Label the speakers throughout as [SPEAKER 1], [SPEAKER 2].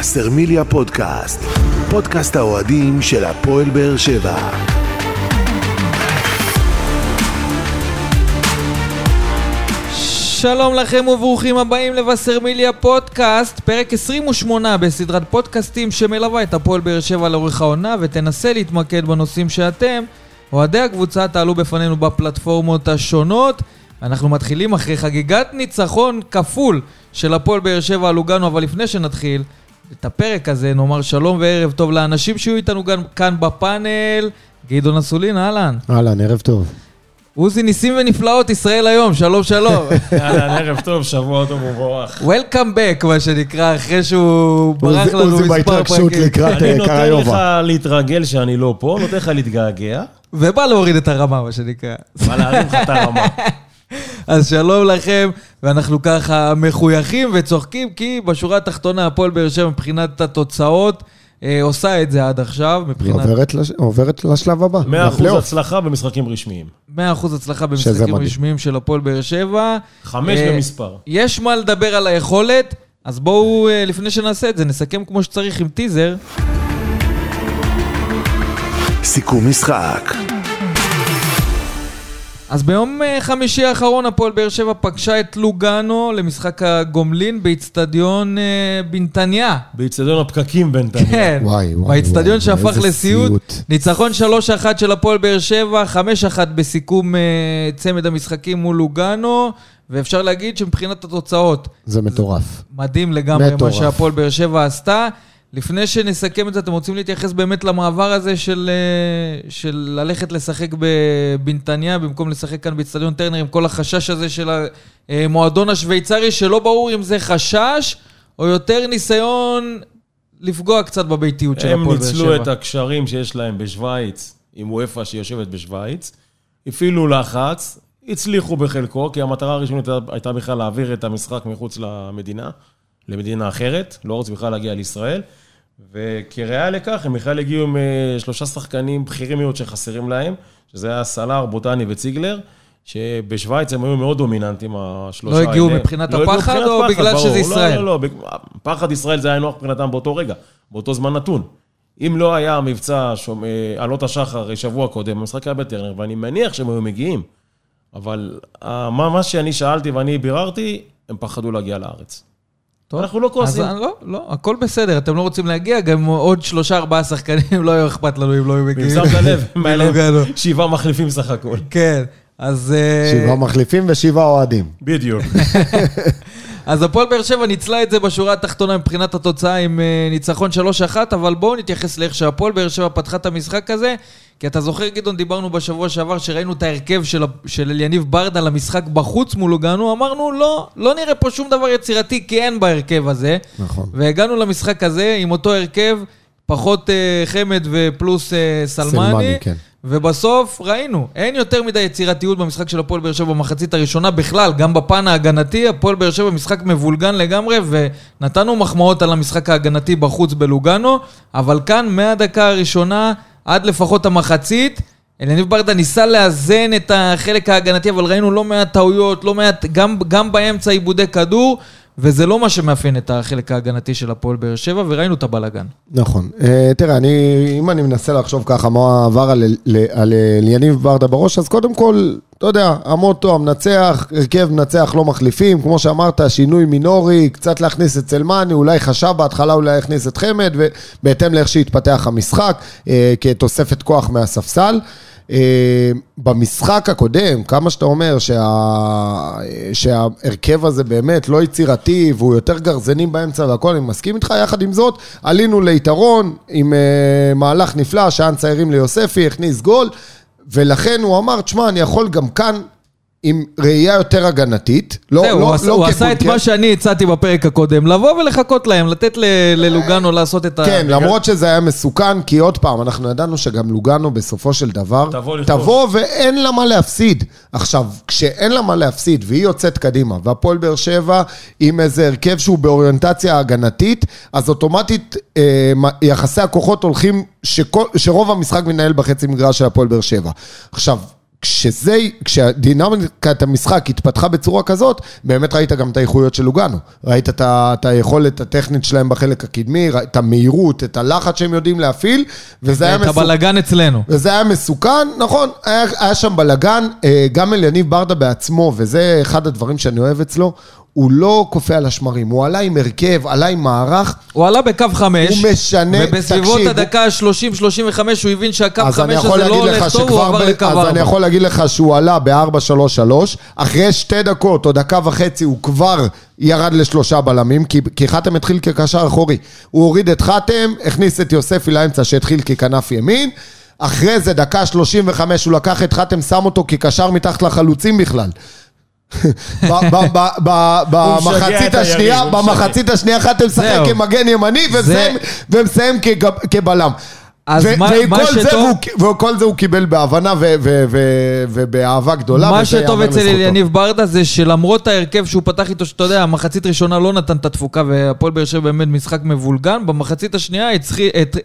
[SPEAKER 1] וסרמיליה פודקאסט, פודקאסט האוהדים של הפועל באר שבע.
[SPEAKER 2] שלום לכם וברוכים הבאים לבשרמיליה פודקאסט, פרק 28 בסדרת פודקאסטים שמלווה את הפועל באר שבע לאורך העונה ותנסה להתמקד בנושאים שאתם, אוהדי הקבוצה, תעלו בפנינו בפלטפורמות השונות. אנחנו מתחילים אחרי חגיגת ניצחון כפול של הפועל באר שבע על לוגנו, אבל לפני שנתחיל את הפרק הזה נאמר שלום וערב טוב לאנשים שיהיו איתנו גם כאן בפאנל. גדעון אסולין, אהלן.
[SPEAKER 3] אהלן, ערב טוב.
[SPEAKER 2] עוזי ניסים ונפלאות, ישראל היום, שלום שלום.
[SPEAKER 4] אהלן, ערב טוב, שבוע טוב ומבורך.
[SPEAKER 2] Welcome back, מה שנקרא, אחרי שהוא ברח
[SPEAKER 3] עוזי-
[SPEAKER 2] לנו
[SPEAKER 3] עוזי
[SPEAKER 2] מספר
[SPEAKER 3] בהתרגשות
[SPEAKER 2] פרקים.
[SPEAKER 3] לקראת
[SPEAKER 4] אני
[SPEAKER 3] אה,
[SPEAKER 4] נותן לך
[SPEAKER 3] קריובה.
[SPEAKER 4] להתרגל שאני לא פה, נותן לך להתגעגע,
[SPEAKER 2] ובא להוריד את הרמה, מה שנקרא.
[SPEAKER 4] בא להרים לך את הרמה.
[SPEAKER 2] אז שלום לכם, ואנחנו ככה מחויכים וצוחקים, כי בשורה התחתונה הפועל באר שבע מבחינת התוצאות אה, עושה את זה עד עכשיו,
[SPEAKER 3] היא
[SPEAKER 2] מבחינת
[SPEAKER 3] עוברת לש- עוברת לשלב הבא.
[SPEAKER 4] 100%
[SPEAKER 3] לפלייאוף.
[SPEAKER 4] הצלחה במשחקים רשמיים.
[SPEAKER 2] 100% הצלחה במשחקים. רשמיים של הפועל באר שבע.
[SPEAKER 4] חמש
[SPEAKER 2] אה,
[SPEAKER 4] במספר.
[SPEAKER 2] יש מה לדבר על היכולת, אז בואו, אה, לפני שנעשה את זה, נסכם כמו שצריך עם טיזר.
[SPEAKER 1] סיכום משחק,
[SPEAKER 2] אז ביום אה, חמישי האחרון הפועל באר שבע פגשה את לוגאנו למשחק הגומלין באיצטדיון אה, בנתניה.
[SPEAKER 4] באיצטדיון הפקקים בינתיים.
[SPEAKER 2] כן,
[SPEAKER 3] וואי, וואי,
[SPEAKER 2] באיצטדיון שהפך לסיוט.
[SPEAKER 3] סיוט.
[SPEAKER 2] ניצחון 3-1 של הפועל באר שבע, 5-1 בסיכום אה, צמד המשחקים מול לוגאנו, ואפשר להגיד שמבחינת התוצאות,
[SPEAKER 3] זה מטורף.
[SPEAKER 2] מדהים לגמרי
[SPEAKER 3] מטורף.
[SPEAKER 2] מה שהפועל באר שבע עשתה. לפני שנסכם את זה, אתם רוצים להתייחס באמת למעבר הזה של, אה, של ללכת לשחק בנתניה במקום לשחק כאן באצטדיון טרנר עם כל החשש הזה של המועדון השוויצרי, שלא ברור אם זה חשש או יותר ניסיון לפגוע קצת בביתיות של
[SPEAKER 4] הם
[SPEAKER 2] הפועל באר שבע.
[SPEAKER 4] ניצלו את הקשרים שיש להם בשוויץ, עם וופא שיושבת בשוויץ, הפעילו לחץ, הצליחו בחלקו, כי המטרה הראשונית הייתה- הייתה בכלל להעביר את המשחק מחוץ למדינה, למדינה אחרת, לא רוצים בכלל להגיע לישראל. וכראיה לכך, הם בכלל הגיעו עם שלושה שחקנים בכירים מאוד שחסרים להם, שזה היה סלאר, בוטני וציגלר, שבשוויץ הם היו מאוד דומיננטיים, השלושה
[SPEAKER 2] לא
[SPEAKER 4] האלה.
[SPEAKER 2] הגיעו מבחינת
[SPEAKER 4] לא
[SPEAKER 2] הפחד
[SPEAKER 4] מבחינת
[SPEAKER 2] או
[SPEAKER 4] פחד,
[SPEAKER 2] בגלל
[SPEAKER 4] ברור.
[SPEAKER 2] שזה
[SPEAKER 4] לא,
[SPEAKER 2] ישראל?
[SPEAKER 4] לא, לא, בג- פחד ישראל זה היה נוח מבחינתם באותו רגע, באותו זמן נתון. אם לא היה המבצע שומ- אה, עלות השחר שבוע קודם, המשחק היה בטרנר, ואני מניח שהם היו מגיעים. אבל אה, מה מה שאני שאלתי ואני ביררתי, הם פחדו להגיע לארץ.
[SPEAKER 2] טוב.
[SPEAKER 4] אנחנו לא כועסים.
[SPEAKER 2] אז לא, לא, הכל בסדר, אתם לא רוצים להגיע, גם עוד שלושה ארבעה שחקנים לא היה אכפת לנו אם לא היו מגיעים.
[SPEAKER 4] שמת לב, הם היה להם
[SPEAKER 2] מלוגנו.
[SPEAKER 4] שבעה מחליפים סך הכל.
[SPEAKER 2] כן, אז... אה,
[SPEAKER 3] שבעה מחליפים ושבעה אוהדים.
[SPEAKER 4] בדיוק.
[SPEAKER 2] אז הפועל באר שבע ניצלה את זה בשורה התחתונה מבחינת התוצאה עם אה, ניצחון 3-1, אבל בואו נתייחס לאיך שהפועל באר שבע פתחה את המשחק הזה, כי אתה זוכר, גדעון, דיברנו בשבוע שעבר שראינו את ההרכב של, של אליניב ברדה למשחק בחוץ מול לוגנו, אמרנו, לא, לא נראה פה שום דבר יצירתי, כי אין בהרכב הזה.
[SPEAKER 3] נכון.
[SPEAKER 2] והגענו למשחק הזה עם אותו הרכב, פחות אה, חמד ופלוס אה, סלמני.
[SPEAKER 3] סלמני, כן.
[SPEAKER 2] ובסוף ראינו, אין יותר מדי יצירתיות במשחק של הפועל באר שבע במחצית הראשונה בכלל, גם בפן ההגנתי, הפועל באר שבע משחק מבולגן לגמרי, ונתנו מחמאות על המשחק ההגנתי בחוץ בלוגנו, אבל כאן מהדקה הראשונה עד לפחות המחצית, אליניב ברדה ניסה לאזן את החלק ההגנתי, אבל ראינו לא מעט טעויות, לא מעט, גם, גם באמצע עיבודי כדור, וזה לא מה שמאפיין את החלק ההגנתי של הפועל באר שבע, וראינו את הבלגן.
[SPEAKER 3] נכון. אה, תראה, אני, אם אני מנסה לחשוב ככה מה עבר על, על, על יניב ברדה בראש, אז קודם כל, אתה יודע, המוטו, המנצח, הרכב מנצח לא מחליפים, כמו שאמרת, שינוי מינורי, קצת להכניס את סלמני, אולי חשב בהתחלה אולי להכניס את חמד, ובהתאם לאיך שהתפתח המשחק, אה, כתוספת כוח מהספסל. אה, במשחק הקודם, כמה שאתה אומר שה... שההרכב הזה באמת לא יצירתי והוא יותר גרזנים באמצע והכל, אני מסכים איתך, יחד עם זאת, עלינו ליתרון עם אה, מהלך נפלא, שאן צעירים ליוספי, הכניס גול, ולכן הוא אמר, תשמע, אני יכול גם כאן... עם ראייה יותר הגנתית, לא,
[SPEAKER 2] זהו,
[SPEAKER 3] לא,
[SPEAKER 2] הוא, עשה,
[SPEAKER 3] לא
[SPEAKER 2] הוא עשה את. מה שאני הצעתי בפרק הקודם, לבוא ולחכות להם, לתת ל- ללוגנו לעשות את ה...
[SPEAKER 3] כן, למרות שזה היה מסוכן, כי עוד פעם, אנחנו ידענו שגם לוגנו בסופו של דבר,
[SPEAKER 4] תבוא.
[SPEAKER 3] תבוא ואין לה מה להפסיד. עכשיו, כשאין לה מה להפסיד והיא יוצאת קדימה, והפועל באר שבע עם איזה הרכב שהוא באוריינטציה הגנתית, אז אוטומטית אה, יחסי הכוחות הולכים, שכל, שרוב המשחק מתנהל בחצי מגרש של הפועל באר שבע. עכשיו, כשזה, כשהדינמיקת המשחק התפתחה בצורה כזאת, באמת ראית גם את האיכויות של לוגאנו. ראית את, ה, את היכולת הטכנית שלהם בחלק הקדמי, את המהירות, את הלחץ שהם יודעים להפעיל, וזה היה
[SPEAKER 2] את הבלגן אצלנו.
[SPEAKER 3] וזה היה מסוכן, נכון, היה, היה שם בלאגן, אה, גם אל יניב ברדה בעצמו, וזה אחד הדברים שאני אוהב אצלו, הוא לא קופא על השמרים, הוא עלה עם הרכב, עלה עם מערך.
[SPEAKER 2] הוא עלה בקו חמש.
[SPEAKER 3] הוא משנה,
[SPEAKER 2] ובסביבות
[SPEAKER 3] תקשיב,
[SPEAKER 2] הדקה ה-30-35 הוא הבין שהקו חמש הזה לא הולך טוב, הוא עבר
[SPEAKER 3] ב-
[SPEAKER 2] לקו
[SPEAKER 3] אז אני
[SPEAKER 2] ארבע.
[SPEAKER 3] יכול להגיד לך שהוא עלה ב-4-3-3, אחרי שתי דקות או דקה וחצי הוא כבר ירד לשלושה בלמים, כי, כי חתם התחיל כקשר אחורי. הוא הוריד את חתם, הכניס את יוספי לאמצע שהתחיל ככנף ימין, אחרי זה דקה 35 הוא לקח את חתם, שם אותו כקשר מתחת לחלוצים בכלל. במחצית השנייה. במחצית השנייה חתם משחק. כמגן ימני ומסיים- כבלם.
[SPEAKER 2] אז
[SPEAKER 3] ו-
[SPEAKER 2] מה- שטוב-
[SPEAKER 3] וכל זה הוא קיבל בהבנה ו- ו- ו- ובאהבה גדולה.
[SPEAKER 2] מה שטוב אצל. יניב ברדה זה שלמרות ההרכב שהוא פתח איתו, שאתה יודע, המחצית ראשונה לא נתן את התפוקה והפועל באר שבע באמת משחק מבולגן, במחצית השנייה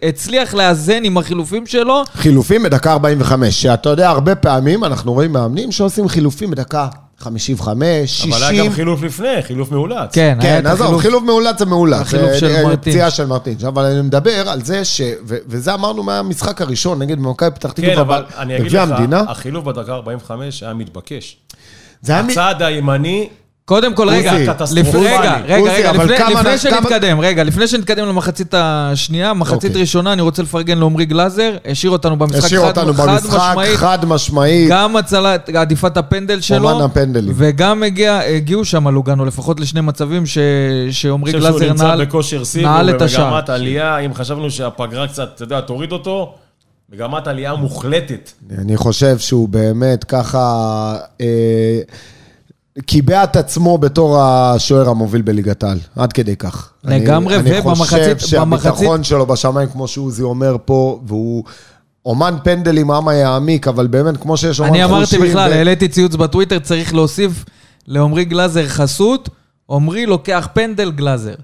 [SPEAKER 2] הצליח לאזן עם החילופים שלו.
[SPEAKER 3] חילופים בדקה 45, שאתה יודע, הרבה פעמים אנחנו רואים מאמנים שעושים חילופים בדקה 55, 60.
[SPEAKER 4] אבל היה גם חילוף לפני, חילוף מאולץ.
[SPEAKER 2] כן,
[SPEAKER 3] כן, עזוב,
[SPEAKER 2] החילוף.
[SPEAKER 3] חילוף מאולץ זה מאולץ.
[SPEAKER 2] החילוף
[SPEAKER 3] זה-
[SPEAKER 2] של מרטינש.
[SPEAKER 3] פציעה של מרטינש. אבל אני מדבר על זה ש... ו- וזה אמרנו מהמשחק הראשון נגד מכבי פתח תקווה.
[SPEAKER 4] כן, אבל אני אגיד לך,
[SPEAKER 3] המדינה.
[SPEAKER 4] החילוף בדקה 45 היה מתבקש.
[SPEAKER 3] זה היה מ-
[SPEAKER 4] הצעד הימני,
[SPEAKER 2] קודם כל, רגע. רגע, רגע, לפני- שנתקדם, רגע, לפני שנתקדם למחצית השנייה, מחצית
[SPEAKER 3] אוקיי.
[SPEAKER 2] ראשונה, אני רוצה לפרגן לעמרי גלאזר, השאיר אותנו במשחק
[SPEAKER 3] השאיר
[SPEAKER 2] חד
[SPEAKER 3] אותנו במשחק
[SPEAKER 2] משמעית.
[SPEAKER 3] חד משמעית.
[SPEAKER 2] גם הצלת, עדיפת הפנדל שלו,
[SPEAKER 3] אומן הפנדלים.
[SPEAKER 2] וגם הגיע, הגיעו שם לוגנו לפחות לשני מצבים ש- שעמרי
[SPEAKER 4] אני חושב שהוא
[SPEAKER 2] גלאזר
[SPEAKER 4] נמצא
[SPEAKER 2] נעל,
[SPEAKER 4] בכושר
[SPEAKER 2] נעל את השער.
[SPEAKER 4] במגמת עלייה, אם חשבנו שהפגרה קצת, אתה יודע, תוריד אותו, מגמת עלייה מוחלטת.
[SPEAKER 3] אני חושב שהוא באמת ככה אה, קיבע את עצמו בתור השוער המוביל בליגת העל, עד כדי כך.
[SPEAKER 2] לגמרי,
[SPEAKER 3] אני, אני
[SPEAKER 2] ובמחצית-
[SPEAKER 3] חושב שהביטחון
[SPEAKER 2] במחצית-
[SPEAKER 3] שלו בשמיים, כמו שעוזי אומר פה, והוא אומן פנדלים, אמה יעמיק, אבל באמת, כמו שיש אומן
[SPEAKER 2] אני
[SPEAKER 3] חושים...
[SPEAKER 2] אמרתי בכלל,
[SPEAKER 3] ו-
[SPEAKER 2] העליתי ציוץ בטוויטר, צריך להוסיף לעמרי גלאזר חסות, עמרי לוקח פנדל גלאזר.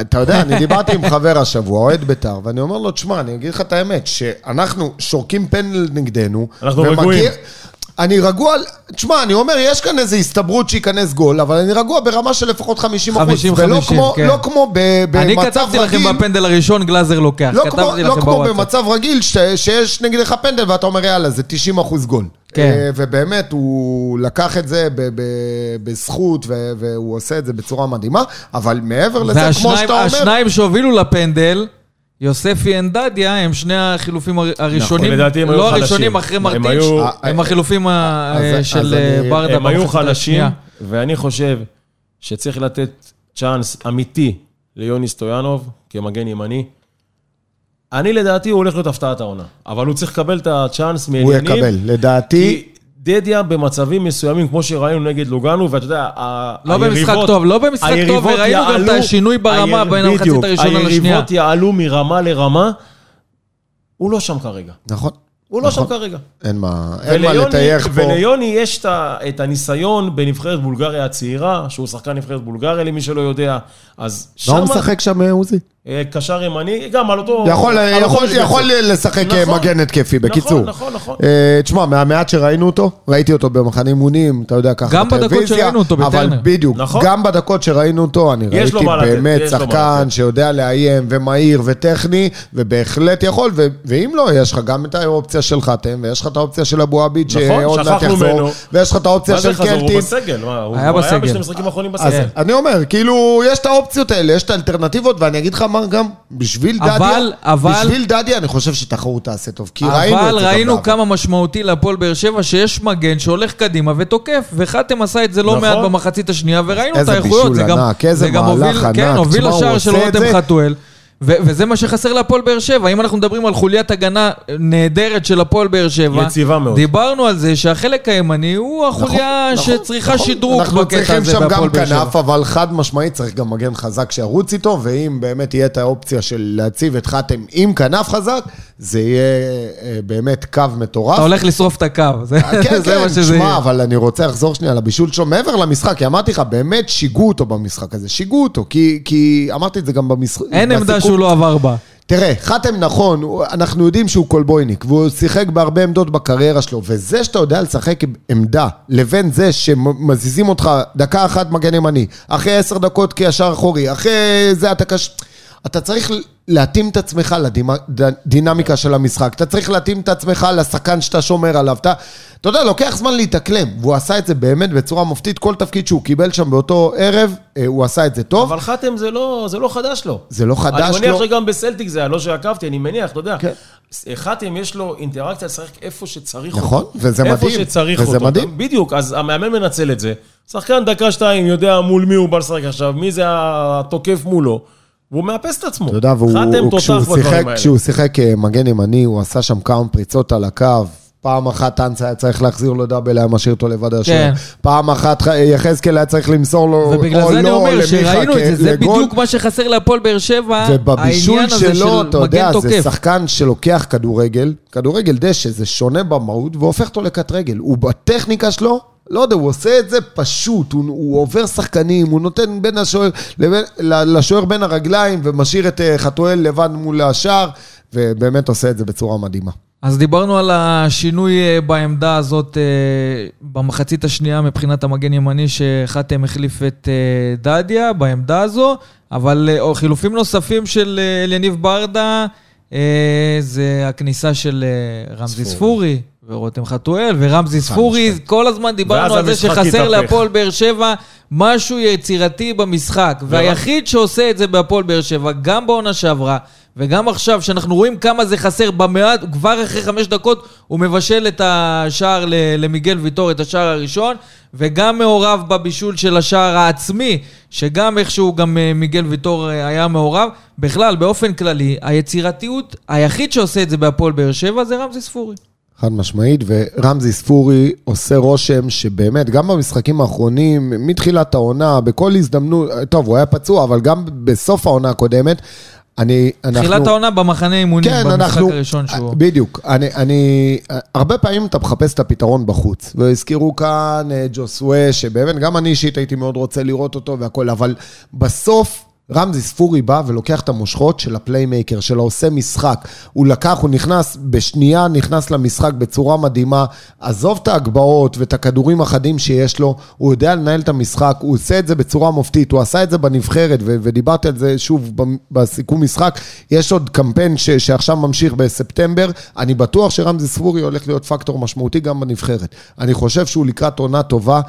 [SPEAKER 3] אתה יודע, אני דיברתי עם חבר השבוע, אוהד בית"ר, ואני אומר לו, תשמע, אני אגיד לך את האמת, שאנחנו שורקים פנדל נגדנו.
[SPEAKER 4] אנחנו
[SPEAKER 3] ומגיע-
[SPEAKER 4] רגועים.
[SPEAKER 3] אני רגוע, תשמע, אני אומר, יש כאן איזו הסתברות שייכנס גול, אבל אני רגוע ברמה של לפחות 50 אחוז.
[SPEAKER 2] 50,
[SPEAKER 3] ולא
[SPEAKER 2] 50,
[SPEAKER 3] כמו,
[SPEAKER 2] כן.
[SPEAKER 3] לא כמו ב, במצב
[SPEAKER 2] אני
[SPEAKER 3] רגיל.
[SPEAKER 2] כתבתי לכם בפנדל הראשון, גלאזר לוקח.
[SPEAKER 3] לא כמו, לא כמו. במצב רגיל ש, שיש נגדך פנדל ואתה אומר יאללה זה 90 אחוז גול.
[SPEAKER 2] כן.
[SPEAKER 3] אה, ובאמת הוא לקח את זה ב, ב, בזכות ו, והוא עושה את זה בצורה מדהימה, אבל מעבר לזה, כמו
[SPEAKER 2] והשניים
[SPEAKER 3] שאתה אומר,
[SPEAKER 2] השניים שהובילו לפנדל, יוספי אנדדיה, הם שני החילופים הר- הראשונים,
[SPEAKER 4] נכון, לדעתי הם היו
[SPEAKER 2] לא
[SPEAKER 4] חלשים.
[SPEAKER 2] הראשונים אחרי
[SPEAKER 4] הם
[SPEAKER 2] מרטיץ',
[SPEAKER 4] היו-
[SPEAKER 2] הם החילופים ה-
[SPEAKER 3] אז- אז
[SPEAKER 2] של
[SPEAKER 3] אני-
[SPEAKER 2] אה, ברדה
[SPEAKER 4] הם היו
[SPEAKER 2] במחצית
[SPEAKER 4] חלשים,
[SPEAKER 2] השנייה.
[SPEAKER 4] ואני חושב שצריך לתת צ'אנס אמיתי ליוני סטויאנוב כמגן ימני. אני לדעתי הוא הולך להיות הפתעת העונה, אבל הוא צריך לקבל את הצ'אנס
[SPEAKER 3] הוא
[SPEAKER 4] מעניינים.
[SPEAKER 3] יקבל. לדעתי,
[SPEAKER 4] כי דדיה במצבים מסוימים, כמו שראינו נגד לוגנו, ואתה יודע,
[SPEAKER 2] לא במשחק
[SPEAKER 4] היריבות-
[SPEAKER 2] טוב, לא במשחק טוב, וראינו גם את השינוי ברמה בין המחצית הראשונה לשנייה.
[SPEAKER 4] היריבות יעלו מרמה לרמה, הוא לא שם כרגע.
[SPEAKER 3] נכון.
[SPEAKER 4] הוא לא
[SPEAKER 3] נכון.
[SPEAKER 4] שם כרגע.
[SPEAKER 3] אין מה, אין מה לטייח פה.
[SPEAKER 4] וליוני יש את הניסיון בנבחרת בולגריה הצעירה, שהוא שחקן נבחרת בולגריה למי שלא יודע, אז
[SPEAKER 3] מה הוא
[SPEAKER 4] שמה-
[SPEAKER 3] משחק שם, עוזי?
[SPEAKER 4] אה, קשר ימני, גם על אותו...
[SPEAKER 3] יכול,
[SPEAKER 4] על אותו
[SPEAKER 3] יכול,
[SPEAKER 4] משבצת.
[SPEAKER 3] יכול לשחק
[SPEAKER 4] נכון.
[SPEAKER 3] מגן התקפי, בקיצור.
[SPEAKER 4] נכון, נכון, נכון.
[SPEAKER 3] אה, תשמע, מהמעט שראינו אותו, ראיתי אותו במחנה אימונים, אתה יודע, ככה
[SPEAKER 2] גם בדקות שראינו אותו
[SPEAKER 3] אבל
[SPEAKER 2] בטרנר.
[SPEAKER 3] בדיוק,
[SPEAKER 4] נכון.
[SPEAKER 3] גם בדקות שראינו אותו, אני ראיתי באמת שחקן. שיודע לאיים, ומהיר, וטכני, ובהחלט יכול, ו- ואם לא, יש לך גם את האופציה של חתם, ויש לך את האופציה של אבו עביד,
[SPEAKER 4] נכון,
[SPEAKER 3] שעוד מעט יחזור. ויש לך את האופציה
[SPEAKER 4] מה
[SPEAKER 3] של
[SPEAKER 4] זה חזור? הוא
[SPEAKER 3] קלטין.
[SPEAKER 4] בסגל, מה, הוא
[SPEAKER 2] היה.
[SPEAKER 4] בשני המשחקים האחרונים בסגל.
[SPEAKER 3] אני אומר, כאילו, יש את האופציות האלה, יש את האלטרנטיבות, ואני אגיד לך מה גם, בשביל
[SPEAKER 2] אבל-
[SPEAKER 3] דדיה,
[SPEAKER 2] אבל-
[SPEAKER 3] בשביל דדיה, אני חושב שתחרות תעשה טוב, כי ראינו את
[SPEAKER 2] אבל
[SPEAKER 3] זה גם
[SPEAKER 2] ראינו. כמה משמעותי להפועל באר שבע, שיש מגן שהולך קדימה ותוקף, וחתם עשה את זה לא
[SPEAKER 4] נכון.
[SPEAKER 2] מעט במחצית השנייה, וראינו את
[SPEAKER 3] איזה
[SPEAKER 2] האיכויות.
[SPEAKER 3] בישול
[SPEAKER 2] זה גם-
[SPEAKER 3] ענק, איזה
[SPEAKER 2] זה גם
[SPEAKER 3] מהלך
[SPEAKER 2] הוביל-
[SPEAKER 3] ענק.
[SPEAKER 2] כן, הוביל לשער של רותם
[SPEAKER 3] זה.
[SPEAKER 2] חתואל. וזה מה שחסר להפועל באר שבע. אם אנחנו מדברים על חוליית הגנה נהדרת של הפועל באר שבע,
[SPEAKER 4] יציבה מאוד.
[SPEAKER 2] דיברנו על זה שהחלק הימני הוא החוליה
[SPEAKER 3] נכון,
[SPEAKER 2] שצריכה
[SPEAKER 3] נכון.
[SPEAKER 2] שדרוג
[SPEAKER 3] אנחנו
[SPEAKER 2] בקטע
[SPEAKER 3] צריכים
[SPEAKER 2] הזה
[SPEAKER 3] שם
[SPEAKER 2] בהפועל
[SPEAKER 3] גם
[SPEAKER 2] באר שבע.
[SPEAKER 3] כנף, אבל חד משמעית צריך גם מגן חזק שירוץ איתו, ואם באמת תהיה את האופציה של להציב את חתם עם כנף חזק, זה יהיה אה, באמת קו מטורף.
[SPEAKER 2] אתה הולך לשרוף את הקו, זה
[SPEAKER 3] כן,
[SPEAKER 2] זה
[SPEAKER 3] כן,
[SPEAKER 2] מה שזה יהיה.
[SPEAKER 3] אבל אני רוצה לחזור שנייה לבישול שלו מעבר למשחק, כי אמרתי לך, באמת שיגעו אותו במשחק הזה, שיגעו אותו, כי, כי אמרתי את זה גם במשחק.
[SPEAKER 2] אין עמדה
[SPEAKER 3] בסיכום.
[SPEAKER 2] שהוא לא עבר בה.
[SPEAKER 3] תראה, חתם נכון, אנחנו יודעים שהוא קולבויניק, והוא שיחק בהרבה עמדות בקריירה שלו, וזה שאתה יודע לשחק עמדה, לבין זה שמזיזים אותך דקה אחת מגן ימני, אחרי עשר דקות כישר אחורי, אחרי זה אתה קש... אתה צריך להתאים את עצמך לדינמיקה של המשחק, אתה צריך להתאים את עצמך לשחקן שאתה שומר עליו, אתה, אתה יודע, לוקח זמן להתאקלם, והוא עשה את זה באמת בצורה מופתית, כל תפקיד שהוא קיבל שם באותו ערב, אה, הוא עשה את זה טוב.
[SPEAKER 4] אבל חתם זה לא, זה לא חדש לו.
[SPEAKER 3] זה לא חדש
[SPEAKER 4] אני מניח
[SPEAKER 3] לו.
[SPEAKER 4] שגם בסלטיק זה היה, לא שעקבתי, אני מניח, אתה יודע.
[SPEAKER 3] כן.
[SPEAKER 4] חתם יש לו אינטראקציה לשחק איפה שצריך
[SPEAKER 3] נכון,
[SPEAKER 4] אותו.
[SPEAKER 3] וזה
[SPEAKER 4] איפה
[SPEAKER 3] מדהים,
[SPEAKER 4] שצריך
[SPEAKER 3] וזה
[SPEAKER 4] אותו.
[SPEAKER 3] מדהים.
[SPEAKER 4] בדיוק, אז המאמן מנצל את זה. שחקן דקה שתיים יודע מול מי הוא בא לשחק עכשיו, מי זה התוקף מולו. והוא מאפס את עצמו.
[SPEAKER 3] אתה יודע, והוא, כשהוא, שיחק. כשהוא שיחק אה, מגן ימני, הוא עשה שם כמה פריצות על הקו. פעם אחת אנס היה צריך להחזיר לו דאבל, היה משאיר אותו לבד השוער.
[SPEAKER 2] כן.
[SPEAKER 3] פעם אחת יחזקאל היה צריך למסור לו,
[SPEAKER 2] ובגלל
[SPEAKER 3] או
[SPEAKER 2] זה אני
[SPEAKER 3] לא,
[SPEAKER 2] אומר
[SPEAKER 3] למיכה
[SPEAKER 2] שראינו את זה, זה
[SPEAKER 3] לגול.
[SPEAKER 2] בדיוק מה שחסר להפועל באר שבע,
[SPEAKER 3] ובבישול
[SPEAKER 2] העניין הזה
[SPEAKER 3] שלו,
[SPEAKER 2] של
[SPEAKER 3] אתה יודע,
[SPEAKER 2] מגן
[SPEAKER 3] זה
[SPEAKER 2] תוקף.
[SPEAKER 3] שחקן שלוקח כדורגל, כדורגל דשא, זה שונה במהות, והופך אותו לקט רגל. הוא בטכניקה שלו, לא יודע, הוא עושה את זה פשוט, הוא, הוא עובר שחקנים, הוא נותן בין השוער, לבין, ל- לשוער בין הרגליים, ומשאיר את אה, חתואל לבד מול השער, ובאמת עושה את זה בצורה מדהימה.
[SPEAKER 2] אז דיברנו על השינוי אה, בעמדה הזאת אה, במחצית השנייה מבחינת המגן ימני, שחתם החליף את דדיה בעמדה הזו, אבל חילופים נוספים של אליניב ברדה, זה הכניסה של רמזי ספורי ורותם חתואל, ורמזי ספורי, כל הזמן דיברנו על זה שחסר. להפועל באר שבע משהו יצירתי במשחק, והיחיד שעושה את זה בהפועל באר שבע, גם בעונה שעברה, וגם עכשיו, שאנחנו רואים כמה זה חסר במעט, כבר אחרי חמש דקות הוא מבשל את השער למיגל ויטור, את השער הראשון, וגם מעורב בבישול של השער העצמי, שגם איכשהו גם אה, מיגל ויטור אה, היה מעורב. בכלל, באופן כללי, היצירתיות, היחיד שעושה את זה בהפועל באר שבע זה רמזי ספורי.
[SPEAKER 3] חד משמעית, ורמזי ספורי עושה רושם שבאמת, גם במשחקים האחרונים, מתחילת העונה, בכל הזדמנות, טוב, הוא היה פצוע, אבל גם בסוף העונה הקודמת, אני... אנחנו...
[SPEAKER 2] תחילת העונה במחנה אימונים,
[SPEAKER 3] כן,
[SPEAKER 2] במשחק
[SPEAKER 3] אנחנו...
[SPEAKER 2] הראשון שהוא...
[SPEAKER 3] בדיוק. אני, אני... הרבה פעמים אתה מחפש את הפתרון בחוץ. והזכירו כאן אה, ג'וסווה, שבאמת, גם אני אישית הייתי מאוד רוצה לראות אותו והכול, אבל בסוף... רמזי ספורי בא ולוקח את המושכות של ה playmaker, של העושה משחק. הוא לקח, הוא נכנס, בשנייה נכנס למשחק בצורה מדהימה. עזוב את ההגבהות ואת הכדורים החדים שיש לו, הוא יודע לנהל את המשחק, הוא עושה את זה בצורה מופתית, הוא עשה את זה בנבחרת, ו- ודיברתי על זה שוב בסיכום משחק. יש עוד קמפיין ש- שעכשיו ממשיך בספטמבר, אני בטוח שרמזי ספורי הולך להיות פקטור משמעותי גם בנבחרת. אני חושב שהוא לקראת עונה טובה.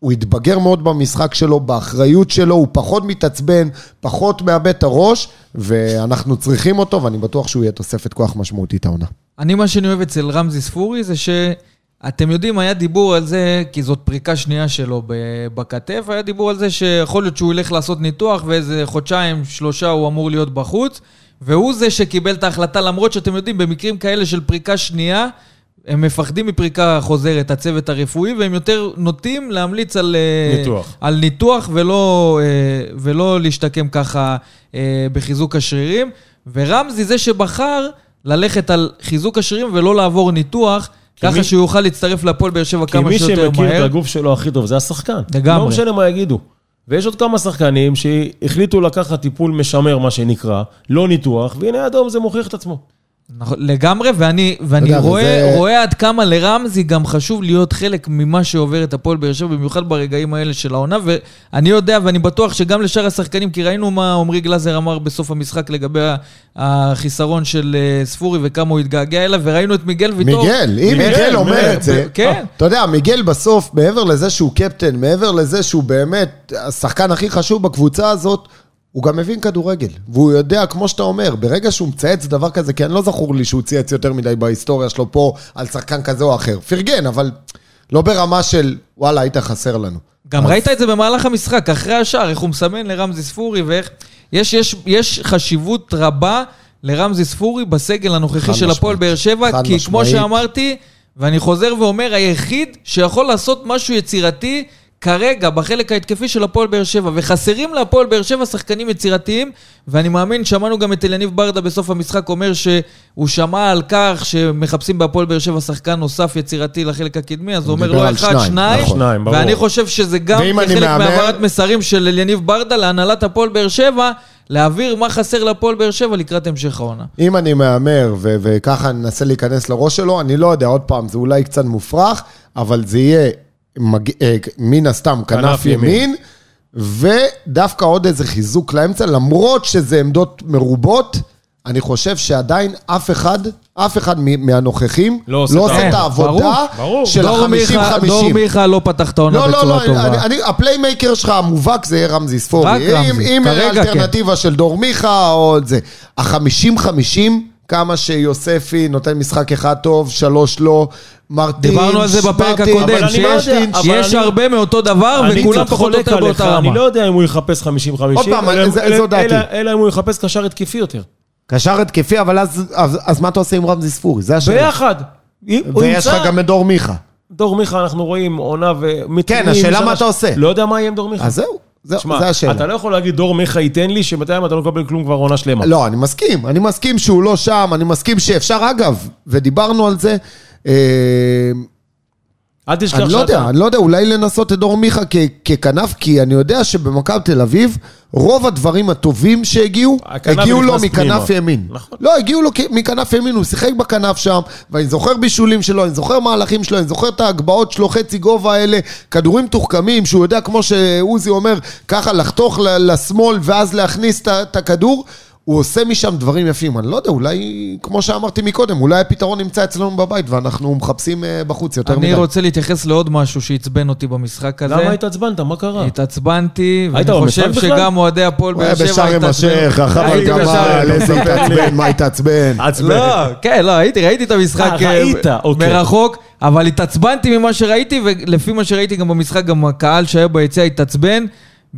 [SPEAKER 3] הוא התבגר מאוד במשחק שלו, באחריות שלו, הוא פחות מתעצבן, פחות מאבד את הראש, ואנחנו צריכים אותו, ואני בטוח שהוא יהיה תוספת כוח משמעותית העונה.
[SPEAKER 2] אני, מה שאני אוהב אצל רמזי ספורי זה שאתם יודעים, היה דיבור על זה, כי זאת פריקה שנייה שלו בכתף, היה דיבור על זה שיכול להיות שהוא ילך לעשות ניתוח ואיזה חודשיים, שלושה הוא אמור להיות בחוץ, והוא זה שקיבל את ההחלטה, למרות שאתם יודעים, במקרים כאלה של פריקה שנייה, הם מפחדים מפריקה חוזרת, הצוות הרפואי, והם יותר נוטים להמליץ על אה,
[SPEAKER 4] ניתוח.
[SPEAKER 2] על ניתוח ולא, אה, ולא להשתקם ככה אה, בחיזוק השרירים. ורמזי זה שבחר ללכת על חיזוק השרירים ולא לעבור ניתוח, ככה
[SPEAKER 4] מי-
[SPEAKER 2] שהוא יוכל להצטרף להפועל באר שבע
[SPEAKER 4] כי
[SPEAKER 2] כמה
[SPEAKER 4] מי
[SPEAKER 2] שיותר
[SPEAKER 4] שמכיר את
[SPEAKER 2] מהר.
[SPEAKER 4] הגוף שלו הכי טוב זה השחקן.
[SPEAKER 2] לגמרי.
[SPEAKER 4] לא משנה מה יגידו. ויש עוד כמה שחקנים שהחליטו לקחת טיפול משמר, מה שנקרא, לא ניתוח, והנה אדום זה מוכיח את עצמו.
[SPEAKER 2] נכון, לגמרי, ואני, ואני
[SPEAKER 3] יודע,
[SPEAKER 2] רואה,
[SPEAKER 3] וזה-
[SPEAKER 2] רואה עד כמה לרמזי גם חשוב להיות חלק ממה שעובר את הפועל באר שבע, במיוחד ברגעים האלה של העונה, ואני יודע ואני בטוח שגם לשאר השחקנים, כי ראינו מה עמרי גלאזר אמר בסוף המשחק לגבי החיסרון של אה, ספורי וכמה הוא התגעגע אליו, וראינו את מיגל ויטור.
[SPEAKER 3] מיגל, אם
[SPEAKER 4] מיגל,
[SPEAKER 3] מיגל אומר
[SPEAKER 4] מיגל,
[SPEAKER 3] את זה,
[SPEAKER 2] כן.
[SPEAKER 3] אתה יודע, מיגל בסוף, מעבר לזה שהוא קפטן, מעבר לזה שהוא באמת השחקן הכי חשוב בקבוצה הזאת, הוא גם מבין כדורגל, והוא יודע, כמו שאתה אומר, ברגע שהוא מצייץ דבר כזה, כי אני לא זכור לי שהוא צייץ יותר מדי בהיסטוריה שלו פה על שחקן כזה או אחר. פרגן, אבל לא ברמה של, וואלה, היית חסר לנו.
[SPEAKER 2] גם
[SPEAKER 3] אז-
[SPEAKER 2] ראית את זה במהלך המשחק, אחרי השער, איך הוא מסמן לרמזי ספורי ואיך... יש, יש, יש חשיבות רבה לרמזי ספורי בסגל הנוכחי של הפועל. באר שבע, כי כמו
[SPEAKER 3] משמעית.
[SPEAKER 2] שאמרתי, ואני חוזר ואומר, היחיד שיכול לעשות משהו יצירתי כרגע בחלק ההתקפי של הפועל באר שבע, וחסרים להפועל באר שבע שחקנים יצירתיים, ואני מאמין, שמענו גם את אליניב ברדה בסוף המשחק אומר שהוא שמע על כך שמחפשים בהפועל באר שבע שחקן נוסף יצירתי לחלק הקדמי, אז הוא אומר לא אחד,
[SPEAKER 3] שניים,
[SPEAKER 2] שניים,
[SPEAKER 3] נכון.
[SPEAKER 4] שניים, ברור.
[SPEAKER 2] ואני חושב שזה גם כחלק
[SPEAKER 3] מהמר-
[SPEAKER 2] מהעברת מסרים של אליניב ברדה להנהלת הפועל באר שבע, להעביר מה חסר להפועל באר שבע לקראת המשך העונה.
[SPEAKER 3] אם אני מהמר, ו- וככה ננסה להיכנס לראש שלו, אני לא יודע, עוד פעם, זה אולי קצת מופרך, אבל זה יהיה מג... אה, מן הסתם כנף
[SPEAKER 4] ימין.
[SPEAKER 3] ימין, ודווקא עוד איזה חיזוק לאמצע, למרות שזה עמדות מרובות, אני חושב שעדיין אף אחד, אף אחד מהנוכחים
[SPEAKER 4] לא עושה
[SPEAKER 3] לא
[SPEAKER 4] את
[SPEAKER 3] עושה
[SPEAKER 4] העבודה.
[SPEAKER 3] את העבודה
[SPEAKER 4] ברור.
[SPEAKER 3] של
[SPEAKER 2] דור מיכה- דור
[SPEAKER 3] ה-50-50.
[SPEAKER 2] מיכה לא פתח את העונה
[SPEAKER 3] לא, לא,
[SPEAKER 2] בצורה
[SPEAKER 3] לא,
[SPEAKER 2] טובה.
[SPEAKER 3] אני, אני, ה playmaker שלך המובהק זה יהיה רמזי ספורי.
[SPEAKER 2] רק רמזי,
[SPEAKER 3] אם, אם
[SPEAKER 2] כרגע
[SPEAKER 3] האלטרנטיבה של דור מיכה או זה. ה-50-50, כמה שיוספי נותן משחק אחד טוב, שלוש לא, מרטין,
[SPEAKER 2] דיברנו על זה בפרק הקודם,
[SPEAKER 4] אני לא
[SPEAKER 2] שיש
[SPEAKER 4] אני-
[SPEAKER 2] הרבה מאותו דבר,
[SPEAKER 4] אני
[SPEAKER 2] וכולם פחות או יותר באותה
[SPEAKER 4] אני
[SPEAKER 2] רמה.
[SPEAKER 4] לא יודע אם הוא יחפש 50-50.
[SPEAKER 3] עוד פעם,
[SPEAKER 4] אלא- אם הוא יחפש קשר התקפי יותר.
[SPEAKER 3] קשר התקפי, אבל אז, אז, אז מה אתה עושה עם רמזי ספורי? זה השאלה.
[SPEAKER 4] ביחד.
[SPEAKER 3] ויש לך. גם את דור מיכה.
[SPEAKER 4] דור מיכה, אנחנו רואים עונה ו...
[SPEAKER 3] כן, השאלה מה אתה עושה.
[SPEAKER 4] לא יודע מה יהיה עם דור מיכה.
[SPEAKER 3] אז זהו, זהו
[SPEAKER 4] תשמע,
[SPEAKER 3] זה השאלה.
[SPEAKER 4] אתה לא יכול להגיד דור מיכה ייתן לי, שבינתיים אתה לא מקבל כלום כבר עונה שלמה.
[SPEAKER 3] לא, אני מסכים, אני מסכים שהוא לא שם, אני מסכים שאפשר, אגב, ודיברנו על זה, אה,
[SPEAKER 4] אל תשכח
[SPEAKER 3] אני לא יודע, אני לא יודע, אולי לנסות את דור מיכה כ- ככנף, כי אני יודע שבמכבי תל אביב, רוב הדברים הטובים שהגיעו, הגיעו לו מכנף
[SPEAKER 4] פנימה.
[SPEAKER 3] ימין.
[SPEAKER 4] נכון.
[SPEAKER 3] לא, הגיעו לו מכנף ימין, הוא שיחק בכנף שם, ואני זוכר בישולים שלו, אני זוכר מהלכים שלו, אני זוכר את ההגבהות שלו, חצי גובה האלה, כדורים מתוחכמים, שהוא יודע, כמו שעוזי אומר, ככה לחתוך לשמאל ואז להכניס את הכדור. הוא עושה משם דברים יפים, אני לא יודע, אולי, כמו שאמרתי מקודם, אולי הפתרון נמצא אצלנו בבית ואנחנו מחפשים אה, בחוץ יותר מדי.
[SPEAKER 2] אני רוצה להתייחס לעוד משהו שעצבן אותי במשחק הזה.
[SPEAKER 4] למה התעצבנת? מה קרה?
[SPEAKER 2] התעצבנתי, ואני חושב? שגם אוהדי הפועל
[SPEAKER 3] הוא היה
[SPEAKER 2] באר שבע
[SPEAKER 3] בשארם א-שייח, רכב על. גמל, איזה התעצבן, מה התעצבן.
[SPEAKER 4] עצבן.
[SPEAKER 2] לא, כן, לא, הייתי, ראיתי את המשחק
[SPEAKER 4] אה, ראית,
[SPEAKER 2] אה,
[SPEAKER 4] אוקיי.
[SPEAKER 2] מרחוק, אבל התעצבנתי ממה שראיתי, ולפי מה שראיתי גם במשחק, גם הקהל שהיה ביציע התעצבן.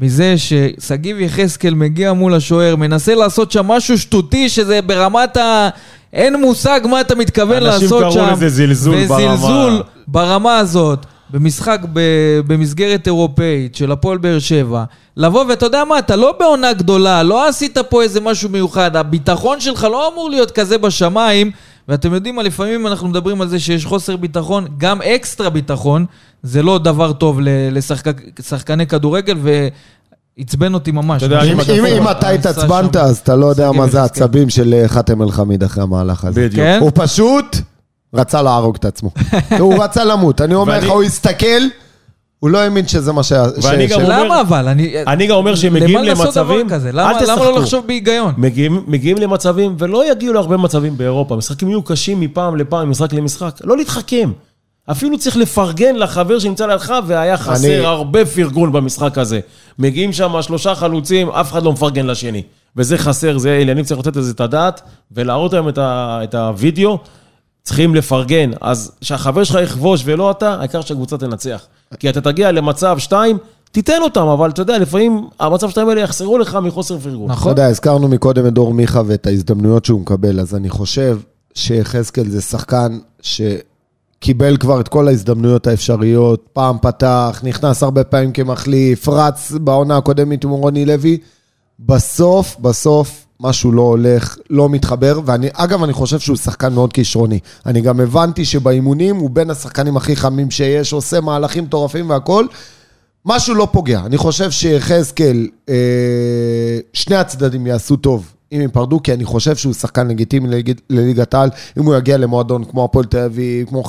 [SPEAKER 2] מזה ששגיב יחזקאל מגיע מול השוער, מנסה לעשות שם משהו שטותי, שזה ברמת ה... אין מושג מה אתה מתכוון
[SPEAKER 4] אנשים
[SPEAKER 2] לעשות
[SPEAKER 4] קראו
[SPEAKER 2] שם.
[SPEAKER 4] לזה זלזול ברמה.
[SPEAKER 2] וזלזול ברמה הזאת, במשחק ב... במסגרת אירופאית של הפועל באר שבע. לבוא, ואתה יודע מה, אתה לא בעונה גדולה, לא עשית פה איזה משהו מיוחד, הביטחון שלך לא אמור להיות כזה בשמיים, ואתם יודעים מה, לפעמים אנחנו מדברים על זה שיש חוסר ביטחון, גם אקסטרה ביטחון, זה לא דבר טוב לשחקני כדורגל, ועצבן אותי ממש.
[SPEAKER 3] אם- אתה התעצבנת, אז אתה לא יודע מה זה. העצבים של אה, חאתם אל-חמיד אחרי המהלך הזה.
[SPEAKER 4] בדיוק.
[SPEAKER 3] הוא פשוט רצה להרוג את עצמו. הוא רצה למות. אני אומר לך, הוא הסתכל, הוא לא האמין שזה מה ש...
[SPEAKER 4] ואני
[SPEAKER 3] ש-
[SPEAKER 4] גם
[SPEAKER 3] ש-
[SPEAKER 4] אומר-
[SPEAKER 2] למה אבל? אני...
[SPEAKER 4] אני גם אומר שהם מגיעים
[SPEAKER 2] למה לעשות דבר
[SPEAKER 4] למצבים...
[SPEAKER 2] כזה? למה, למה. לא לחשוב בהיגיון?
[SPEAKER 4] מגיעים, מגיעים למצבים, ולא יגיעו להרבה מצבים באירופה. משחקים יהיו קשים מפעם לפעם, משחק למשחק. לא להתחכם. אפילו צריך לפרגן לחבר שנמצא לידך, והיה חסר
[SPEAKER 3] אני-
[SPEAKER 4] הרבה פרגון במשחק הזה. מגיעים שם שלושה חלוצים, אף אחד לא מפרגן לשני. וזה חסר, זה עניינים צריך לתת לזה את הדעת, ולהראות להם את, ה, את הוידאו. צריכים לפרגן. אז שהחבר שלך יכבוש ולא אתה, העיקר שהקבוצה תנצח. כי אתה תגיע למצב שתיים, תיתן אותם, אבל אתה יודע, לפעמים המצב שתיים האלה יחסרו לך מחוסר פרגון.
[SPEAKER 3] אתה
[SPEAKER 2] נכון.
[SPEAKER 3] יודע, הזכרנו מקודם את דור מיכה ואת ההזדמנויות שהוא מקבל, אז אני חושב שיחזקאל זה שחקן שקיבל כבר את כל ההזדמנויות האפשריות, פעם פתח, נכנס הרבה פעמים כמחליף, רץ בעונה הקודמת עם רוני לוי. בסוף, בסוף, משהו לא הולך, לא מתחבר, ואני, אגב, אני חושב שהוא שחקן מאוד כישרוני. אני גם הבנתי שבאימונים הוא בין השחקנים הכי חמים שיש, עושה מהלכים מטורפים והכול. משהו לא פוגע. אני חושב שיחזקאל, אה, שני הצדדים יעשו טוב אם הם פרדו, כי אני חושב שהוא שחקן לגיטימי לליג- לליגת העל. אם הוא יגיע למועדון כמו הפועל תל אביב, כמו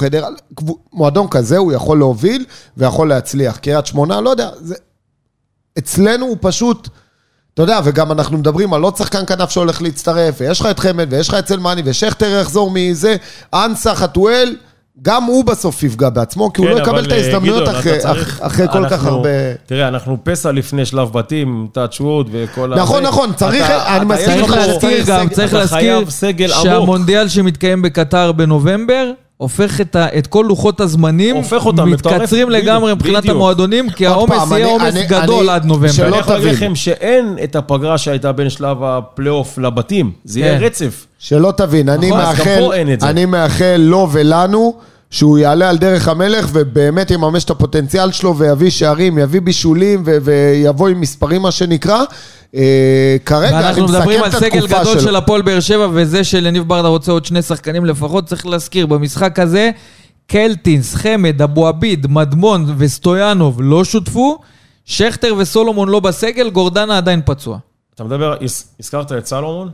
[SPEAKER 3] קבו- מועדון כזה הוא יכול להוביל ויכול להצליח. קריית שמונה, לא יודע, זה... אצלנו הוא פשוט... אתה יודע, וגם אנחנו מדברים על עוד שחקן כנף שהולך להצטרף, ויש לך את חמד, ויש לך את צלמני, ושכטר יחזור מזה, אנסה, חתואל, גם הוא בסוף יפגע בעצמו, כי הוא
[SPEAKER 4] כן,
[SPEAKER 3] לא יקבל את ההזדמנויות
[SPEAKER 4] גדעון,
[SPEAKER 3] אחרי,
[SPEAKER 4] צריך-
[SPEAKER 3] אחרי כל כך
[SPEAKER 4] אנחנו-
[SPEAKER 3] הרבה...
[SPEAKER 4] תראה, אנחנו פסע לפני שלב בתים, touch wood וכל ה...
[SPEAKER 3] נכון,
[SPEAKER 4] זה.
[SPEAKER 3] נכון, צריך-
[SPEAKER 4] אתה-
[SPEAKER 3] אני מסכים
[SPEAKER 2] צריך
[SPEAKER 3] לך
[SPEAKER 4] לך-
[SPEAKER 2] להזכיר
[SPEAKER 3] צריך
[SPEAKER 2] גם, צריך להזכיר. שהמונדיאל שמתקיים בקטר בנובמבר, הופך את, ה, את כל לוחות הזמנים,
[SPEAKER 4] הופך אותם,
[SPEAKER 2] מתקצרים
[SPEAKER 4] מטורף,
[SPEAKER 2] לגמרי
[SPEAKER 4] בדיוק,
[SPEAKER 2] מבחינת
[SPEAKER 4] בדיוק.
[SPEAKER 2] המועדונים, כי העומס
[SPEAKER 3] פעם,
[SPEAKER 2] יהיה
[SPEAKER 3] אני-
[SPEAKER 2] עומס
[SPEAKER 3] אני-
[SPEAKER 2] גדול
[SPEAKER 3] אני-
[SPEAKER 2] עד נובמבר.
[SPEAKER 3] שלא
[SPEAKER 4] אני יכול להגיד
[SPEAKER 3] תבין.
[SPEAKER 4] לכם שאין את הפגרה שהייתה בין שלב הפלייאוף לבתים, זה יהיה
[SPEAKER 2] כן.
[SPEAKER 4] רצף.
[SPEAKER 3] שלא תבין, אני
[SPEAKER 4] נכון,
[SPEAKER 3] מאחל. אני מאחל לו ולנו שהוא יעלה על דרך המלך ובאמת יממש את הפוטנציאל שלו ויביא שערים, יביא בישולים ו- ויבוא עם מספרים מה שנקרא. אה, כרגע אני
[SPEAKER 2] ואנחנו
[SPEAKER 3] מסכם
[SPEAKER 2] מדברים על
[SPEAKER 3] את
[SPEAKER 2] סגל
[SPEAKER 3] התקופה
[SPEAKER 2] גדול
[SPEAKER 3] שלו.
[SPEAKER 2] של הפועל באר שבע, וזה שליניב ברדה רוצה עוד שני שחקנים לפחות, צריך להזכיר, במשחק הזה, קלטינס, חמד, אבו עביד, מדמון וסטויאנוב לא שותפו, שכטר וסולומון לא בסגל, גורדנה עדיין פצוע.
[SPEAKER 4] אתה מדבר, הז- הזכרת את סלומון,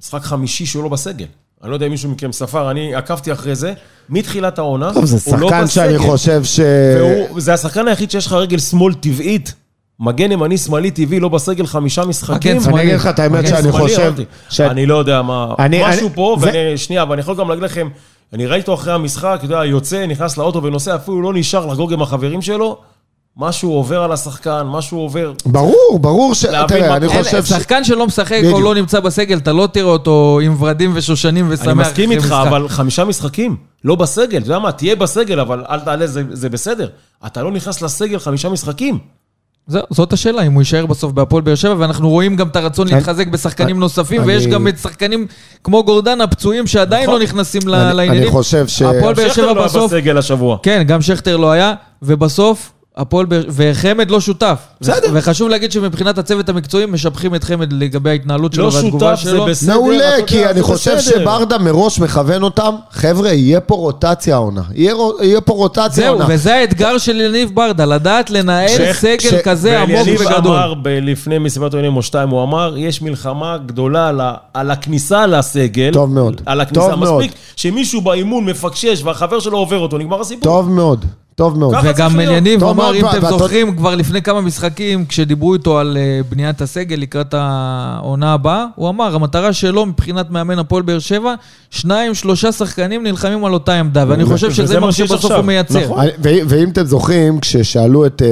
[SPEAKER 4] משחק חמישי שהוא לא בסגל. אני לא יודע אם מישהו מכם ספר, אני עקבתי אחרי זה. מתחילת העונה,
[SPEAKER 3] טוב, זה
[SPEAKER 4] הוא לא
[SPEAKER 3] שחקן שאני
[SPEAKER 4] בסגל.
[SPEAKER 3] חושב ש...
[SPEAKER 4] והוא, זה השחקן היחיד שיש לך רגל שמאל טבעית. מגן ימני שמאלי טבעי, לא בסגל חמישה משחקים.
[SPEAKER 2] מגן שמאלי.
[SPEAKER 3] אני אגיד לך את האמת שאני חושב... ש-
[SPEAKER 4] אני לא יודע מה...
[SPEAKER 3] אני-
[SPEAKER 4] משהו
[SPEAKER 3] אני-
[SPEAKER 4] פה,
[SPEAKER 3] זה-
[SPEAKER 4] ואני... שנייה, אבל אני יכול גם להגיד לכם, אני ראיתי אותו אחרי המשחק, אתה יודע, יוצא, נכנס לאוטו ונוסע, אפילו לא נשאר לחגוג עם החברים שלו. משהו עובר על השחקן, משהו עובר...
[SPEAKER 3] ברור, ברור ש... תראה, אני חושב ש...
[SPEAKER 2] שחקן שלא משחק או
[SPEAKER 3] בדיוק.
[SPEAKER 2] לא נמצא בסגל, אתה לא תראה אותו עם ורדים ושושנים ושמח.
[SPEAKER 4] אני מסכים איתך,
[SPEAKER 2] משחק.
[SPEAKER 4] אבל חמישה משחקים, לא בסגל. אתה יודע מה, תהיה בסגל, אבל אל תעלה, זה, זה בסדר. אתה לא נכנס לסגל חמישה משחקים.
[SPEAKER 2] זו- זאת השאלה, אם הוא יישאר בסוף בהפועל באר שבע, ואנחנו רואים גם את הרצון
[SPEAKER 3] אני-
[SPEAKER 2] להתחזק בשחקנים נוספים,
[SPEAKER 3] אני-
[SPEAKER 2] ויש גם את שחקנים כמו גורדן הפצועים שעדיין
[SPEAKER 4] נכון.
[SPEAKER 2] לא נכנסים ל-
[SPEAKER 3] אני-
[SPEAKER 2] לעניינים.
[SPEAKER 3] אני חושב ש...
[SPEAKER 2] הפועל באר
[SPEAKER 4] שכטר
[SPEAKER 2] שבע
[SPEAKER 4] לא היה
[SPEAKER 2] בסוף,
[SPEAKER 4] בסגל השבוע.
[SPEAKER 2] כן, גם שכטר לא היה, ובסוף, הפועל באר... וחמד לא שותף.
[SPEAKER 4] בסדר.
[SPEAKER 2] וחשוב להגיד שמבחינת הצוות המקצועי, משפים את חמד לגבי ההתנהלות שלו
[SPEAKER 4] לא
[SPEAKER 2] והתגובה
[SPEAKER 4] שותף, זה
[SPEAKER 2] שלו.
[SPEAKER 4] בסדר.
[SPEAKER 3] מעולה, כי אני חושב
[SPEAKER 4] בסדר.
[SPEAKER 3] שברדה מראש מכוון אותם. חבר'ה, יהיה פה רוטציה העונה. יהיה יהיה פה רוטציה
[SPEAKER 2] זהו,
[SPEAKER 3] העונה.
[SPEAKER 2] וזה האתגר של יניב ברדה, לדעת לנהל
[SPEAKER 3] ש-
[SPEAKER 2] סגל
[SPEAKER 3] ש-
[SPEAKER 2] כזה עמוק וגדול.
[SPEAKER 4] אמר ב- לפני מסיבת עונים או שתיים, הוא אמר, יש מלחמה גדולה על, ה- על הכניסה לסגל.
[SPEAKER 3] טוב מאוד.
[SPEAKER 4] על הכניסה.
[SPEAKER 3] טוב מאוד.
[SPEAKER 4] מספיק שמישהו באימון מפקשש והחבר שלו עובר אותו, נגמר הסיפור.
[SPEAKER 3] טוב מאוד, טוב מאוד.
[SPEAKER 2] וגם. יניב אמר, אם אתם זוכרים, כבר לפני כמה משחקים, כשדיברו איתו על אה, בניית הסגל לקראת העונה הבאה, הוא אמר, המטרה שלו מבחינת מאמן הפועל באר שבע, שניים, שלושה שחקנים נלחמים על אותה עמדה, ואני חושב שזה
[SPEAKER 4] מה
[SPEAKER 2] שבסוף. הוא מייצר.
[SPEAKER 4] נכון.
[SPEAKER 3] ואם אתם זוכרים, כששאלו את אה,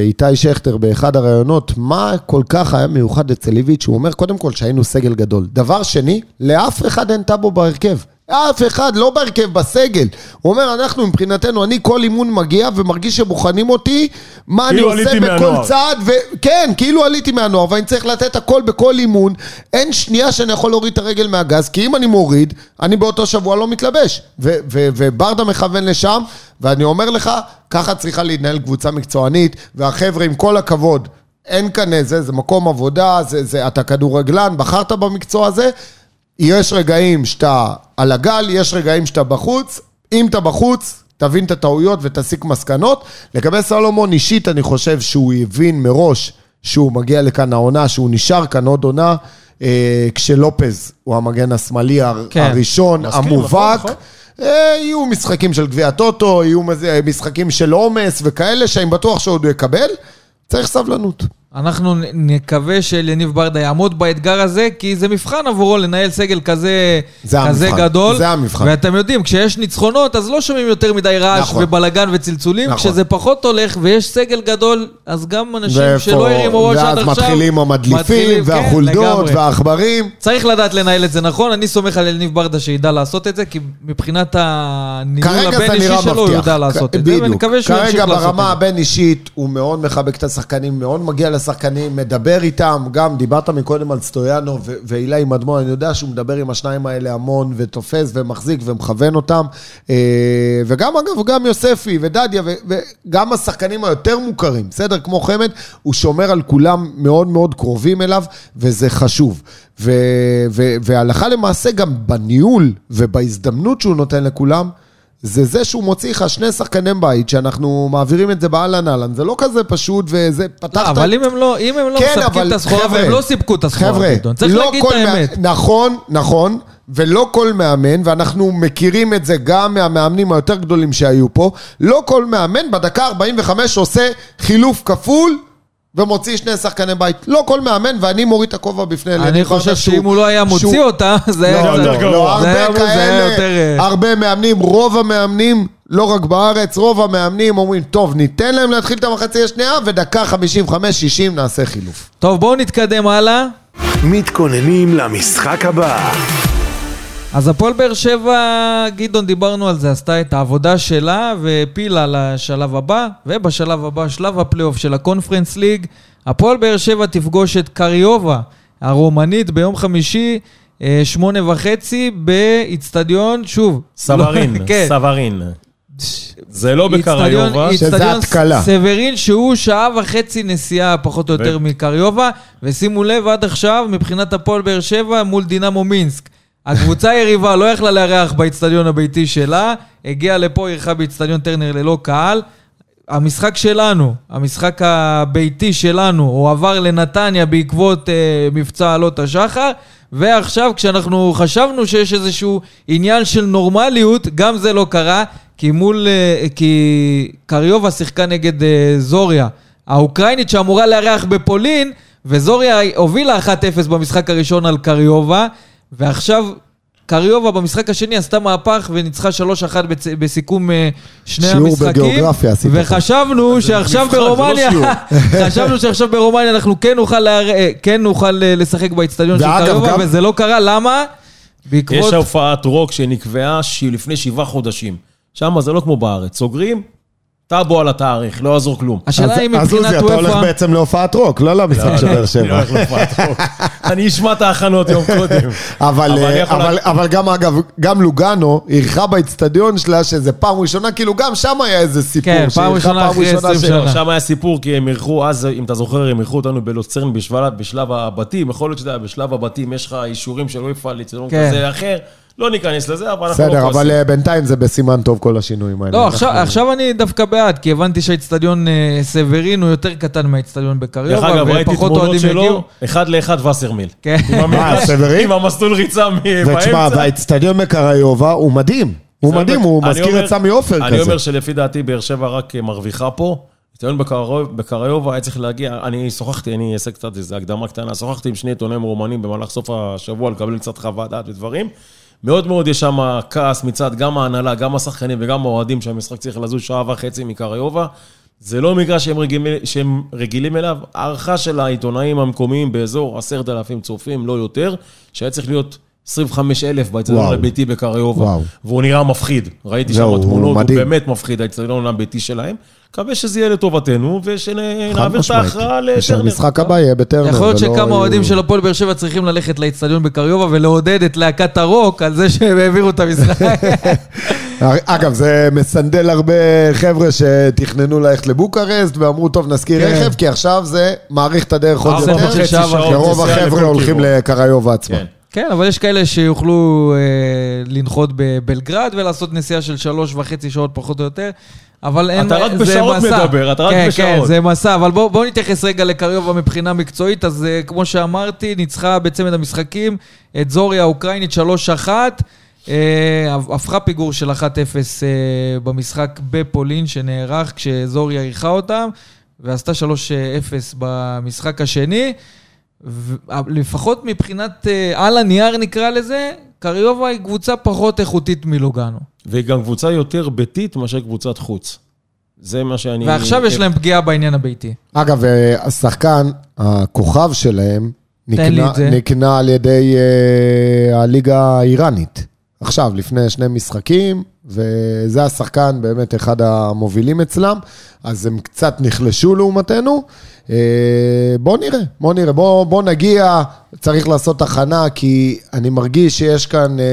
[SPEAKER 3] איתי שכטר באחד הראיונות, מה כל כך היה מיוחד אצל איביץ', הוא אומר, קודם כל שהיינו סגל גדול. דבר שני, לאף אחד אין טאבו בהרכב. אף אחד, לא בהרכב, בסגל. הוא אומר, אנחנו מבחינתנו, אני כל אימון מגיע ומרגיש שבוחנים אותי, מה אני
[SPEAKER 4] כאילו
[SPEAKER 3] עושה
[SPEAKER 4] עליתי
[SPEAKER 3] בכל
[SPEAKER 4] מהנוער.
[SPEAKER 3] צעד, וכן, כאילו עליתי מהנוער, ואני צריך לתת הכל בכל אימון. אין שנייה שאני יכול להוריד את הרגל מהגז, כי אם אני מוריד, אני באותו שבוע לא מתלבש. ו- ו- וברדה מכוון לשם, ואני אומר לך, ככה צריכה להתנהל קבוצה מקצוענית, והחבר'ה, עם כל הכבוד, אין כאן איזה, זה מקום עבודה, זה, זה, אתה כדורגלן, בחרת במקצוע הזה, יש רגעים שאתה על הגל, יש רגעים שאתה בחוץ. אם אתה בחוץ, תבין את הטעויות ותסיק מסקנות. לגבי סלומון, אישית, אני חושב שהוא הבין מראש שהוא מגיע לכאן העונה, שהוא נשאר כאן עוד עונה, אה, כשלופז הוא המגן השמאלי הר-
[SPEAKER 2] כן.
[SPEAKER 3] הראשון,
[SPEAKER 4] מסכים,
[SPEAKER 3] המובהק.
[SPEAKER 4] נכון, נכון.
[SPEAKER 3] אה, יהיו משחקים של גביע טוטו, יהיו משחקים של עומס וכאלה, שאני בטוח שעוד הוא יקבל. צריך סבלנות.
[SPEAKER 2] אנחנו נקווה שאליניב ברדה יעמוד באתגר הזה, כי זה מבחן עבורו לנהל סגל כזה,
[SPEAKER 3] זה
[SPEAKER 2] כזה
[SPEAKER 3] המבחן,
[SPEAKER 2] גדול.
[SPEAKER 3] זה המבחן.
[SPEAKER 2] ואתם יודעים, כשיש ניצחונות, אז לא שומעים יותר מדי רעש
[SPEAKER 3] נכון.
[SPEAKER 2] ובלאגן וצלצולים.
[SPEAKER 3] נכון.
[SPEAKER 2] כשזה פחות הולך ויש סגל גדול, אז גם אנשים
[SPEAKER 3] ואיפה-
[SPEAKER 2] שלא הרימו ראש עד
[SPEAKER 3] ואז
[SPEAKER 2] עכשיו...
[SPEAKER 3] מתחילים המדליפים,
[SPEAKER 2] כן,
[SPEAKER 3] והחולדות,
[SPEAKER 2] לגמרי.
[SPEAKER 3] והעכברים.
[SPEAKER 2] צריך לדעת לנהל את זה נכון, אני סומך על אליניב ברדה שידע לעשות את זה, כי מבחינת הניהול
[SPEAKER 3] כרגע
[SPEAKER 2] הבין-אישי שלו, הוא. יודע לעשות
[SPEAKER 3] כ-
[SPEAKER 2] את זה, ואני מקווה שהוא ימשיך
[SPEAKER 3] כרגע
[SPEAKER 2] לעשות
[SPEAKER 3] ברמה
[SPEAKER 2] את זה.
[SPEAKER 3] הבין-אישית הוא מאוד מחבק את השחקנים, מאוד מגיע לשחקנים, מדבר איתם, גם דיברת מקודם על סטויאנו ואילי מדמון, אני יודע שהוא מדבר עם השניים האלה המון, ותופס ומחזיק ומכוון אותם. אה, וגם אגב, גם יוספי ודדיה, וגם השחקנים היותר מוכרים, בסדר? כמו חמד, הוא שומר על כולם מאוד מאוד קרובים אליו, וזה חשוב. והלכה למעשה גם בניהול ובהזדמנות שהוא נותן לכולם, זה זה שהוא מוציא לך שני שחקני בית, שאנחנו מעבירים את זה באהלן אהלן, זה לא כזה פשוט, וזה פתחת...
[SPEAKER 2] לא, אבל אם הם לא, אם הם לא
[SPEAKER 3] כן,
[SPEAKER 2] מספקים
[SPEAKER 3] אבל
[SPEAKER 2] את הסחורה,
[SPEAKER 3] חבר'ה,
[SPEAKER 2] והם לא סיפקו את הסחורה,
[SPEAKER 3] חבר'ה.
[SPEAKER 2] צריך
[SPEAKER 3] לא
[SPEAKER 2] להגיד את האמת.
[SPEAKER 3] מה... נכון, נכון, ולא כל מאמן, ואנחנו מכירים את זה גם מהמאמנים היותר גדולים שהיו פה, לא כל מאמן בדקה 45 עושה חילוף כפול. ומוציא שני שחקני בית. לא כל מאמן, ואני מוריד את הכובע בפני
[SPEAKER 2] אני
[SPEAKER 3] אליניב
[SPEAKER 2] חושב שאם הוא לא היה מוציא אותה, זה היה
[SPEAKER 4] יותר גרוע.
[SPEAKER 2] זה היה-
[SPEAKER 3] הרבה כאלה,
[SPEAKER 2] יותר,
[SPEAKER 3] הרבה מאמנים, רוב המאמנים, לא רק בארץ, רוב המאמנים אומרים, טוב, ניתן להם להתחיל את המחצי השנייה, ודקה 55-60 נעשה חילוף.
[SPEAKER 2] טוב, בואו נתקדם הלאה.
[SPEAKER 1] מתכוננים למשחק הבא.
[SPEAKER 2] אז הפועל באר שבע, גדעון, דיברנו על זה, עשתה את העבודה שלה והפילה לשלב הבא, ובשלב הבא, שלב הפלייאוף של הקונפרנס ליג, הפועל באר שבע תפגוש את קראיובה הרומנית ביום חמישי, אה, שמונה וחצי, באיצטדיון, שוב.
[SPEAKER 4] סברין,
[SPEAKER 2] לא- כן.
[SPEAKER 4] סברין. זה לא בקריובה.
[SPEAKER 3] שזה
[SPEAKER 2] איצטדיון
[SPEAKER 3] התקלה.
[SPEAKER 2] סברין, שהוא שעה וחצי נסיעה פחות או יותר
[SPEAKER 4] ו-
[SPEAKER 2] מקריובה, ושימו לב, עד עכשיו, מבחינת הפועל באר שבע מול דינמו מינסק. הקבוצה היריבה לא יכלה לארח באיצטדיון הביתי שלה, הגיעה לפה, אירחה באיצטדיון טרנר ללא קהל. המשחק שלנו, המשחק הביתי שלנו, הוא עבר לנתניה בעקבות אה, מבצע עלות השחר, ועכשיו כשאנחנו חשבנו שיש איזשהו עניין של נורמליות, גם זה לא קרה, כי מול... אה, כי קריובה שיחקה נגד אה, זוריה, האוקראינית שאמורה לארח בפולין, וזוריה הובילה 1-0 במשחק הראשון על קריובה, ועכשיו קריובה במשחק השני עשתה מהפך וניצחה 3-1 בצ... בסיכום אה, שני
[SPEAKER 3] שיעור
[SPEAKER 2] המשחקים.
[SPEAKER 3] בגיאוגרפיה עשית.
[SPEAKER 2] וחשבנו שעכשיו
[SPEAKER 4] מבחן, לא
[SPEAKER 2] ברומניה,
[SPEAKER 4] שיעור.
[SPEAKER 2] חשבנו שעכשיו ברומניה אנחנו כן נוכל, להר... אה, כן נוכל אה, לשחק באיצטדיון של קריובה,
[SPEAKER 3] גם-
[SPEAKER 2] וזה לא קרה, למה?
[SPEAKER 4] יש
[SPEAKER 2] בעקבות...
[SPEAKER 4] הופעת רוק שנקבעה לפני שבעה חודשים. שם זה לא כמו בארץ. סוגרים, טאבו על התאריך, לא יעזור כלום.
[SPEAKER 2] השאלה היא
[SPEAKER 3] אז
[SPEAKER 2] מבחינת
[SPEAKER 3] עוזי, אתה הולך
[SPEAKER 2] וופא...
[SPEAKER 3] בעצם להופעת רוק, לא למשחק של באר
[SPEAKER 4] אני לא
[SPEAKER 3] שבע.
[SPEAKER 4] הולך להופעת רוק. אני אשמע את ההכנות יום קודם.
[SPEAKER 3] אבל,
[SPEAKER 4] אני
[SPEAKER 3] אה, גם אגב, גם לוגאנו אירחה באיצטדיון שלה, שזה פעם ראשונה, כאילו גם שם היה איזה סיפור.
[SPEAKER 2] כן, פעם ראשונה אחרי 20
[SPEAKER 3] ש-
[SPEAKER 2] שנה.
[SPEAKER 4] שם היה סיפור, כי הם אירחו, אז, אם אתה זוכר, הם אירחו אותנו בלוצרן בשלב, הבתים. יכול להיות שאתה יודע, בשלב הבתים יש לך אישורים של אויפה לאצטדיון
[SPEAKER 2] כן.
[SPEAKER 4] כזה או אחר. לא ניכנס לזה, אבל אנחנו לא
[SPEAKER 3] בסדר. אבל אה, בינתיים זה בסימן טוב כל השינויים האלה.
[SPEAKER 2] לא, עכשיו,
[SPEAKER 3] אנחנו-
[SPEAKER 2] עכשיו אני דווקא בעד, כי הבנתי שהאיצטדיון אה, סברין הוא יותר קטן מהאיצטדיון
[SPEAKER 4] דרך
[SPEAKER 2] בקריובה,
[SPEAKER 4] אגב, ראיתי
[SPEAKER 2] ופחות
[SPEAKER 4] תמונות
[SPEAKER 2] אוהדים
[SPEAKER 4] שלו,
[SPEAKER 2] יגיעו.
[SPEAKER 4] אחד לאחד וסרמיל.
[SPEAKER 2] כן.
[SPEAKER 4] עם המגרש-
[SPEAKER 3] סברי?
[SPEAKER 4] עם המסלול ריצה מ-
[SPEAKER 3] ותשמע,
[SPEAKER 4] באמצע.
[SPEAKER 3] והאיצטדיון בקריובה הוא מדהים. הוא מדהים, הוא
[SPEAKER 4] אני
[SPEAKER 3] מזכיר
[SPEAKER 4] אומר-
[SPEAKER 3] את סמי עופר
[SPEAKER 4] אני
[SPEAKER 3] כזה.
[SPEAKER 4] אומר שלפי דעתי באר שבע רק מרוויחה פה. איצטדיון בקריוב- בקריובה היה צריך להגיע, אני שוחחתי, אני אעשה קצת איזו הקדמה קטנה, שוחחתי עם שני עיתונאים רומנים במהלך סוף השבוע לקבל קצת חוות דעת ודברים. מאוד מאוד יש שם כעס מצד גם ההנהלה, גם השחקנים וגם האוהדים שהמשחק צריך לזוז שעה וחצי מקריובה. זה לא מגרש שהם רגילים, שהם רגילים אליו. הערכה של העיתונאים המקומיים באזור עשרת אלפים צופים, לא יותר, שהיה צריך להיות 25 אלף באצטדיון. הביתי בקריובה. והוא נראה מפחיד. ראיתי שם
[SPEAKER 3] הוא
[SPEAKER 4] תמונות, הוא
[SPEAKER 3] מדהים.
[SPEAKER 4] באמת מפחיד, האצטדיון הביתי שלהם. מקווה שזה יהיה לטובתנו, ושנעביר את. ההכרעה לטרנר.
[SPEAKER 3] ושהמשחק הבא יהיה בטרנר.
[SPEAKER 2] יכול להיות שכמה אוהדים של הפועל באר שבע צריכים ללכת לאיצטדיון בקריובה ולעודד את להקת הרוק על זה שהם העבירו את המשחק.
[SPEAKER 3] אגב, זה מסנדל הרבה חבר'ה שתכננו ללכת לבוקרשט ואמרו, טוב, נזכיר
[SPEAKER 2] כן.
[SPEAKER 3] רכב, כי עכשיו זה מאריך את הדרך עוד
[SPEAKER 2] ארבע
[SPEAKER 3] יותר.
[SPEAKER 2] וחצי שעות
[SPEAKER 3] כי רוב החבר'ה הולכים. לקריובה עצמה.
[SPEAKER 4] כן.
[SPEAKER 2] כן, אבל יש כאלה שיוכלו אה, לנחות בבלגרד ולעשות נסיעה של שלוש וחצי שעות פחות או יותר. אבל אין,
[SPEAKER 4] אתה רק בשעות
[SPEAKER 2] מסע.
[SPEAKER 4] מדבר, אתה רק
[SPEAKER 2] כן,
[SPEAKER 4] בשעות.
[SPEAKER 2] כן, זה מסע, אבל בואו בוא נתייחס רגע לקריובה מבחינה מקצועית. אז אה, כמו שאמרתי, ניצחה בצמד המשחקים את זוריה האוקראינית 3-1. אה, הפכה פיגור של 1-0 אה, במשחק בפולין שנערך כשזוריה אירחה אותם, ועשתה 3-0 במשחק השני. לפחות מבחינת, אה, על הנייר נקרא לזה, קריובה היא קבוצה פחות איכותית מלוגנו.
[SPEAKER 4] והיא גם קבוצה יותר ביתית מאשר קבוצת חוץ. זה מה שאני...
[SPEAKER 2] ועכשיו יש להם פגיעה בעניין הביתי.
[SPEAKER 3] אגב, אה, השחקן, הכוכב שלהם. נקנה על ידי אה, הליגה האיראנית. עכשיו, לפני שני משחקים, וזה השחקן באמת אחד המובילים אצלם, אז הם קצת נחלשו לעומתנו. אה, בואו נראה, בואו נראה, בואו בוא נגיע, צריך לעשות הכנה, כי אני מרגיש שיש כאן אה,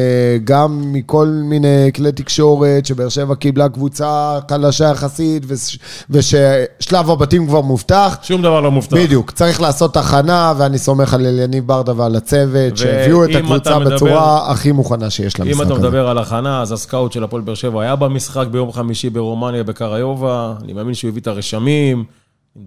[SPEAKER 3] גם מכל מיני כלי תקשורת, שבאר שבע קיבלה קבוצה חלשה יחסית, וש- וששלב הבתים כבר מובטח.
[SPEAKER 4] שום דבר לא מובטח.
[SPEAKER 3] בדיוק, צריך לעשות הכנה, ואני סומך על אליניב ברדה ועל הצוות, שהביאו את הקבוצה
[SPEAKER 4] מדבר-
[SPEAKER 3] בצורה הכי מוכנה שיש למשחק
[SPEAKER 4] אם
[SPEAKER 3] הזה.
[SPEAKER 4] אתה מדבר על הכנה, אז הסקאוט של הפועל באר שבע היה במשחק ביום חמישי ברומניה, בקריובה. אני מאמין שהוא הביא את הרשמים.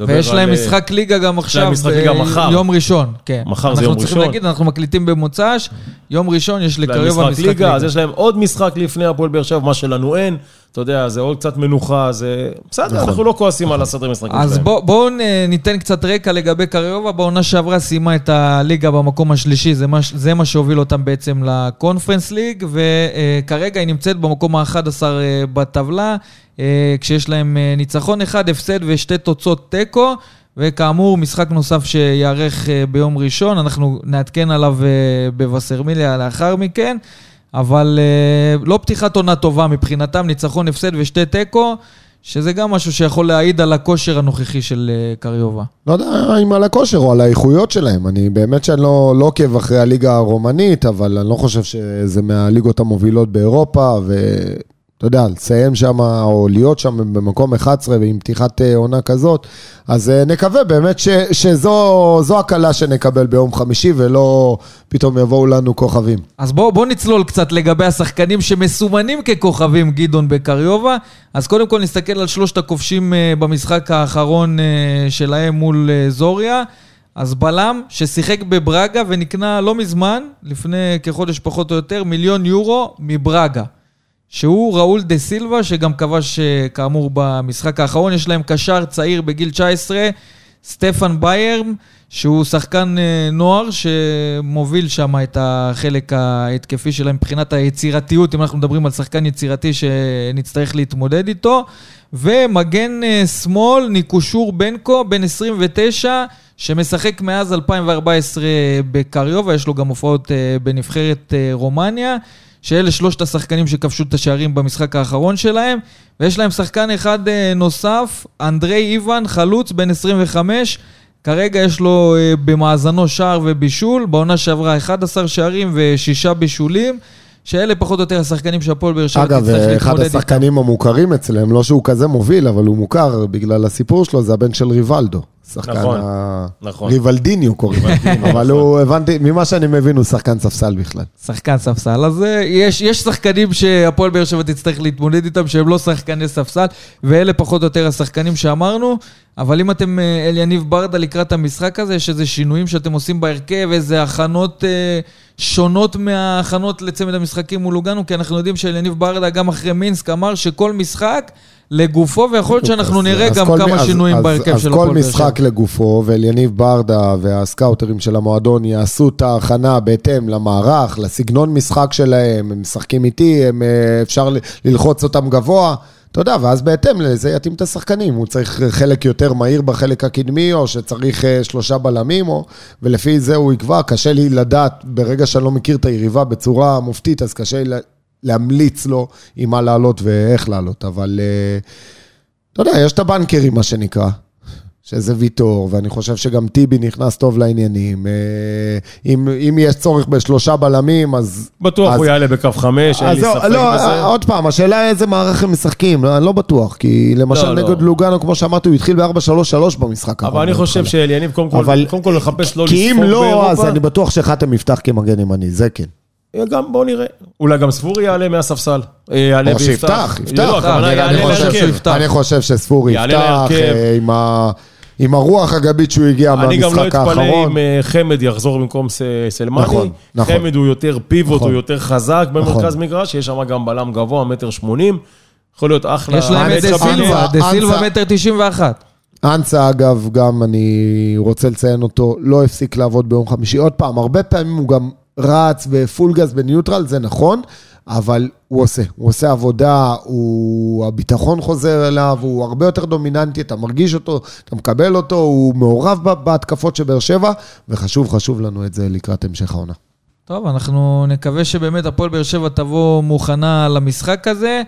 [SPEAKER 2] ויש להם
[SPEAKER 4] על,
[SPEAKER 2] משחק ליגה גם עכשיו,
[SPEAKER 4] משחק ליגה
[SPEAKER 2] אה,
[SPEAKER 4] מחר.
[SPEAKER 2] יום ראשון. כן.
[SPEAKER 4] מחר זה יום
[SPEAKER 2] אנחנו צריכים
[SPEAKER 4] ראשון.
[SPEAKER 2] להגיד, אנחנו מקליטים במוצ"ש, יום ראשון יש
[SPEAKER 4] יש להם
[SPEAKER 2] לקריובה
[SPEAKER 4] משחק
[SPEAKER 2] משחק
[SPEAKER 4] ליגה,
[SPEAKER 2] ליגה.
[SPEAKER 4] אז יש להם עוד משחק לפני הפועל באר שבע, מה שלנו אין. אתה יודע, זה עוד קצת מנוחה, זה... בסדר, אנחנו לא כועסים על הסדר משחקים שלהם.
[SPEAKER 2] אז בואו בוא ניתן קצת רקע לגבי קריובה. בעונה שעברה סיימה את הליגה במקום השלישי, זה מה, זה מה שהוביל אותם בעצם לקונפרנס ליג, וכרגע היא נמצאת במקום ה-11 בטבלה, אה, כשיש להם אה, ניצחון אחד, הפסד ושתי תוצאות תיקו. וכאמור, משחק נוסף שייערך אה, ביום ראשון, אנחנו נעדכן עליו אה, בווסרמיליה לאחר מכן, אבל אה, לא פתיחת עונה טובה מבחינתם, ניצחון, הפסד ושתי תיקו, שזה גם משהו שיכול להעיד על הכושר הנוכחי של אה, קריובה.
[SPEAKER 3] לא יודע אם על הכושר או על האיכויות שלהם. אני באמת שאני לא לא עוקב אחרי הליגה הרומנית, אבל אני לא חושב שזה מהליגות המובילות באירופה, אתה יודע, לסיים שם, או להיות שם במקום 11 ועם פתיחת אה, עונה כזאת, אז אה, נקווה באמת ש, שזו זו הקלה שנקבל ביום חמישי, ולא פתאום יבואו לנו כוכבים.
[SPEAKER 2] אז בואו בוא נצלול קצת לגבי השחקנים שמסומנים ככוכבים, גדעון בקריובה. אז קודם כל נסתכל על שלושת הכובשים אה, במשחק האחרון שלהם מול זוריה. אז בלם ששיחק בברגה ונקנה לא מזמן, לפני כחודש פחות או יותר, מיליון יורו מברגה. שהוא ראול דה סילבה, שגם כבש אה, כאמור במשחק האחרון. יש להם קשר צעיר בגיל 19, סטפן ביירם, שהוא שחקן אה, נוער שמוביל שם את החלק ההתקפי שלהם מבחינת היצירתיות, אם אנחנו מדברים על שחקן יצירתי שנצטרך להתמודד איתו. ומגן אה, שמאל, ניקושור בנקו, בן 29, שמשחק מאז 2014 בקריובה, יש לו גם הופעות בנבחרת רומניה. שאלה שלושת השחקנים שכבשו את השערים במשחק האחרון שלהם, ויש להם שחקן אחד אה, נוסף, אנדרי איוון, חלוץ, בן 25, כרגע יש לו אה, במאזנו שער ובישול, בעונה שעברה 11 שערים ושישה בישולים. שאלה פחות או יותר השחקנים שהפועל באר שבע תצטרך להתמודד איתם.
[SPEAKER 3] אגב, אחד השחקנים המוכרים אצלם, לא שהוא כזה מוביל, אבל הוא מוכר בגלל הסיפור שלו, זה הבן של ריבלדו. שחקן
[SPEAKER 4] נכון,
[SPEAKER 3] ה...
[SPEAKER 4] נכון.
[SPEAKER 3] ריבלדיניו קוראים לו. אבל הוא, הבנתי, ממה שאני מבין, הוא שחקן ספסל בכלל.
[SPEAKER 2] שחקן ספסל. אז אה, יש, יש שחקנים שהפועל באר שבע תצטרך להתמודד איתם, שהם לא שחקני ספסל, ואלה פחות או יותר השחקנים שאמרנו. אבל אם אתם אה, אל יניב ברדה לקראת המשחק הזה, יש איזה שינויים שאתם עושים בהרכב, איזה הכנות אה, שונות מההכנות לצמד המשחקים מול לוגנו, כי אנחנו יודעים שאל יניב ברדה, גם אחרי מינסק, אמר שכל משחק... לגופו, ויכול להיות שאנחנו נראה גם כמה שינויים בהרכב של הפועל
[SPEAKER 3] באר שבע. אז כל משחק לגופו, ואליניב ברדה והסקאוטרים של המועדון יעשו את ההכנה בהתאם למערך, לסגנון משחק שלהם, הם משחקים איתי, הם, אה, אפשר ללחוץ אותם גבוה. אתה יודע, ואז בהתאם לזה יתאים את השחקנים. הוא צריך חלק יותר מהיר בחלק הקדמי, או שצריך אה, שלושה בלמים, או... ולפי זה הוא יקבע. קשה לי לדעת, ברגע שאני לא מכיר את היריבה בצורה מופתית, אז קשה לי להמליץ לו עם מה לעלות ואיך לעלות, אבל אה, אתה יודע, יש את הבנקרים, מה שנקרא. שזה ויטור, ואני חושב שגם טיבי נכנס טוב לעניינים. אה, אם, אם יש צורך בשלושה בלמים, אז...
[SPEAKER 4] בטוח אז, הוא יעלה בקו חמש, אין לי ספק
[SPEAKER 3] לא, בזה. עוד פעם, השאלה איזה מערך הם משחקים, לא, אני לא בטוח, כי למשל לא, נגד לא. לוגנו, כמו שאמרתי, הוא התחיל ב-4-3-3 במשחק
[SPEAKER 4] אבל אני חושב שאליניב קודם כל, אבל, קודם כל לחפש לא לספוג
[SPEAKER 3] באירופה. כי אם לא, אז אני בטוח שחתם יפתח כמגן ימני, זה כן.
[SPEAKER 4] גם, בואו נראה. אולי גם ספורי יעלה מהספסל. אה, יעלה
[SPEAKER 3] או שיפתח, יפתח. לא, אני חושב שספורי יפתח אה, עם הרוח הגבית שהוא הגיע מהמשחק האחרון.
[SPEAKER 4] אני גם לא אתפלא אם אה, חמד יחזור במקום סלמני. נכון, נכון. חמד הוא יותר פיבוט, הוא יותר חזק במרכז מגרש, יש שם גם בלם גבוה, מטר שמונים. יכול להיות אחלה.
[SPEAKER 2] יש להם את דה סילבה, דה סילבה מטר תשעים ואחת.
[SPEAKER 3] אנסה, אגב, גם אני רוצה לציין אותו, לא הפסיק לעבוד ביום חמישי. עוד פעם, הרבה פעמים הוא גם רץ ב full gas ב neutral, זה נכון, אבל הוא עושה, הוא עושה עבודה, הוא, הביטחון חוזר אליו, הוא הרבה יותר דומיננטי, אתה מרגיש אותו, אתה מקבל אותו, הוא מעורב בהתקפות של באר שבע, וחשוב, חשוב לנו את זה לקראת המשך העונה.
[SPEAKER 2] טוב, אנחנו נקווה שבאמת הפועל באר שבע תבוא מוכנה למשחק הזה,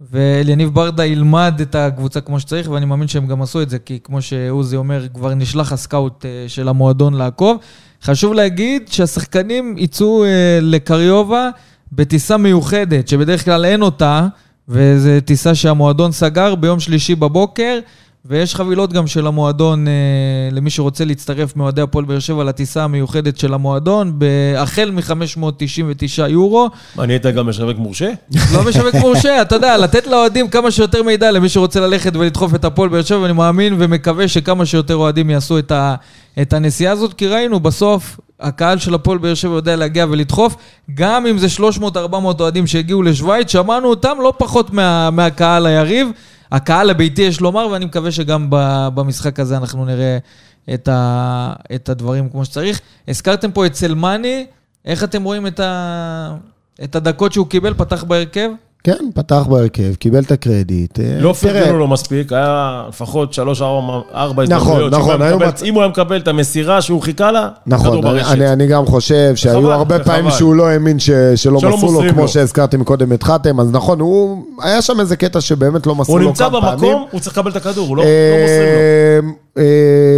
[SPEAKER 2] ואליניב ברדה ילמד את הקבוצה כמו שצריך, ואני מאמין שהם גם עשו את זה, כי כמו שעוזי אומר, כבר נשלח הסקאוט אה, של המועדון לעקוב. חשוב להגיד שהשחקנים יצאו אה, לקריובה בטיסה מיוחדת, שבדרך כלל אין אותה, וזו טיסה שהמועדון סגר ביום שלישי בבוקר. ויש חבילות גם של המועדון אה, למי שרוצה להצטרף מאוהדי הפועל באר שבע לטיסה המיוחדת של המועדון, החל מ-599 יורו.
[SPEAKER 4] מה, נהיית גם משווק מורשה?
[SPEAKER 2] לא משווק מורשה, אתה יודע, לתת לאוהדים כמה שיותר מידע למי שרוצה ללכת ולדחוף את הפועל באר שבע, ואני מאמין ומקווה שכמה שיותר אוהדים יעשו את, ה, את הנסיעה הזאת, כי ראינו בסוף, הקהל של הפועל באר שבע יודע להגיע ולדחוף, גם אם זה 300-400 אוהדים שהגיעו לשוויץ, שמענו אותם לא פחות מה, מהקהל היריב. הקהל הביתי, יש לומר, ואני מקווה שגם במשחק הזה אנחנו נראה את, ה, את הדברים כמו שצריך. הזכרתם פה את סלמני, איך אתם רואים את, ה, את הדקות שהוא קיבל, פתח בהרכב?
[SPEAKER 3] כן, פתח בהרכב, קיבל את הקרדיט. אה,
[SPEAKER 4] לא פרגנו לו מספיק, היה לפחות שלוש, ארבע הזדמנויות. נכון, נכון. אם הוא היה מקבל את המסירה שהוא חיכה לה,
[SPEAKER 3] נכון, אני, אני גם חושב שהיו הרבה פעמים שהוא לא האמין ש, שלא מסרו לו, כמו שהזכרתי מקודם את חתם, אז נכון, הוא, היה שם איזה קטע שבאמת לא מסרו לו כמה פעמים.
[SPEAKER 4] הוא נמצא במקום, הוא צריך לקבל את הכדור, הוא לא, לא מוסרים לו.
[SPEAKER 3] אה,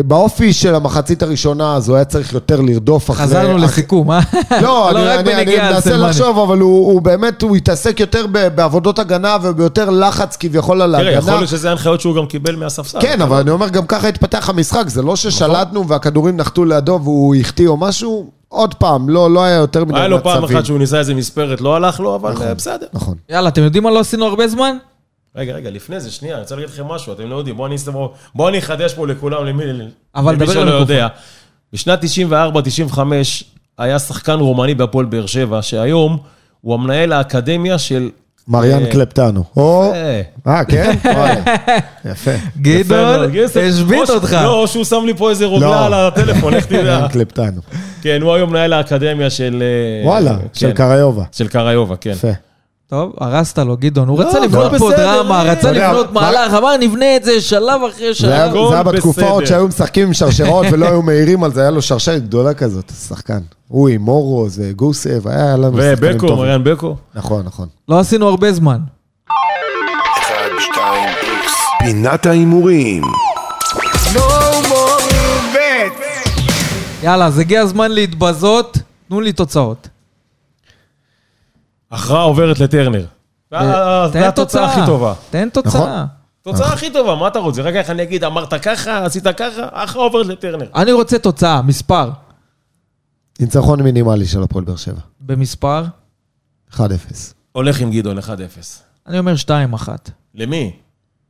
[SPEAKER 3] באופי של המחצית הראשונה, אז הוא היה צריך יותר לרדוף אחרי...
[SPEAKER 2] חזרנו
[SPEAKER 3] אח-
[SPEAKER 2] לסיכום, אה?
[SPEAKER 3] לא, אני,
[SPEAKER 2] רק
[SPEAKER 3] אני, אני
[SPEAKER 2] על
[SPEAKER 3] מנסה. לחשוב, אבל הוא, הוא באמת, הוא התעסק יותר ב- בעבודות הגנה וביותר לחץ כביכול על
[SPEAKER 4] תראה, יכול
[SPEAKER 3] ההגנה.
[SPEAKER 4] להיות שזה הנחיות שהוא גם קיבל מהספסל.
[SPEAKER 3] כן, אבל אני אומר, גם ככה התפתח המשחק, זה לא ששלטנו והכדורים נחתו לידו והוא החטיא או משהו, עוד פעם, לא, לא היה יותר מדי
[SPEAKER 4] היה
[SPEAKER 3] מצבים.
[SPEAKER 4] לו פעם אחת שהוא ניסה איזה מספרת, לא הלך לו, אבל אה, בסדר.
[SPEAKER 3] נכון.
[SPEAKER 2] יאללה, אתם יודעים מה לא עשינו הרבה זמן?
[SPEAKER 4] רגע, רגע, לפני זה, שנייה, אני רוצה להגיד לכם משהו, אתם לא יודעים, בואו אני בואו אני אחדש פה לכולם, למי,
[SPEAKER 2] אבל
[SPEAKER 4] למי שלא. יודע. בשנת 94-95 היה שחקן רומני בהפועל באר שבע, שהיום הוא המנהל האקדמיה של...
[SPEAKER 3] מריאן
[SPEAKER 4] אה,
[SPEAKER 3] קלפטנו. או...
[SPEAKER 4] אה,
[SPEAKER 3] כן? יפה.
[SPEAKER 2] גדעון. השבית אותך.
[SPEAKER 4] לא, או שהוא שם לי פה איזה
[SPEAKER 3] לא.
[SPEAKER 4] רוגלה על הטלפון, איך תדע.
[SPEAKER 3] מריאן קלפטנו.
[SPEAKER 4] כן, הוא היום מנהל האקדמיה של... אה,
[SPEAKER 3] וואלה, של
[SPEAKER 4] כן,
[SPEAKER 3] קריובה.
[SPEAKER 4] של קריובה, כן.
[SPEAKER 3] יפה.
[SPEAKER 2] טוב, הרסת לו, גדעון. הוא
[SPEAKER 4] לא,
[SPEAKER 2] רצה
[SPEAKER 4] הכל
[SPEAKER 2] לבנות פה
[SPEAKER 4] בסדר,
[SPEAKER 2] דרמה. רצה לבנות
[SPEAKER 3] מה-
[SPEAKER 2] מהלך, אמר, נבנה את זה שלב אחרי שלב.
[SPEAKER 3] זה היה
[SPEAKER 4] הכל
[SPEAKER 3] בתקופה עוד
[SPEAKER 4] בסדר.
[SPEAKER 3] שהיו משחקים עם שרשרות ולא היו מעירים על זה, היה לו שרשרת גדולה כזאת, שחקן. הוא עם מורו, זה גוסב, היה לנו שחקנים
[SPEAKER 4] ובקו,
[SPEAKER 3] טובים.
[SPEAKER 4] מריאן בקו.
[SPEAKER 3] נכון, נכון.
[SPEAKER 2] לא עשינו הרבה זמן.
[SPEAKER 1] 1, 2, איקס. פינת ההימורים.
[SPEAKER 2] יאללה, אז הגיע הזמן להתבזות, תנו לי תוצאות.
[SPEAKER 4] הכרעה עוברת לטרנר. אה,
[SPEAKER 2] תן
[SPEAKER 4] זה התוצאה הכי טובה.
[SPEAKER 2] תן תוצאה.
[SPEAKER 4] תוצאה הכי טובה, מה אתה רוצה? רק איך אני אגיד, אמרת ככה, עשית ככה, הכרעה עוברת לטרנר.
[SPEAKER 2] אני רוצה תוצאה, מספר.
[SPEAKER 3] ניצחון מינימלי של הפועל באר שבע.
[SPEAKER 2] במספר,
[SPEAKER 3] 1-0.
[SPEAKER 4] הולך עם גדעון 1-0.
[SPEAKER 2] אני אומר 2-1.
[SPEAKER 4] למי?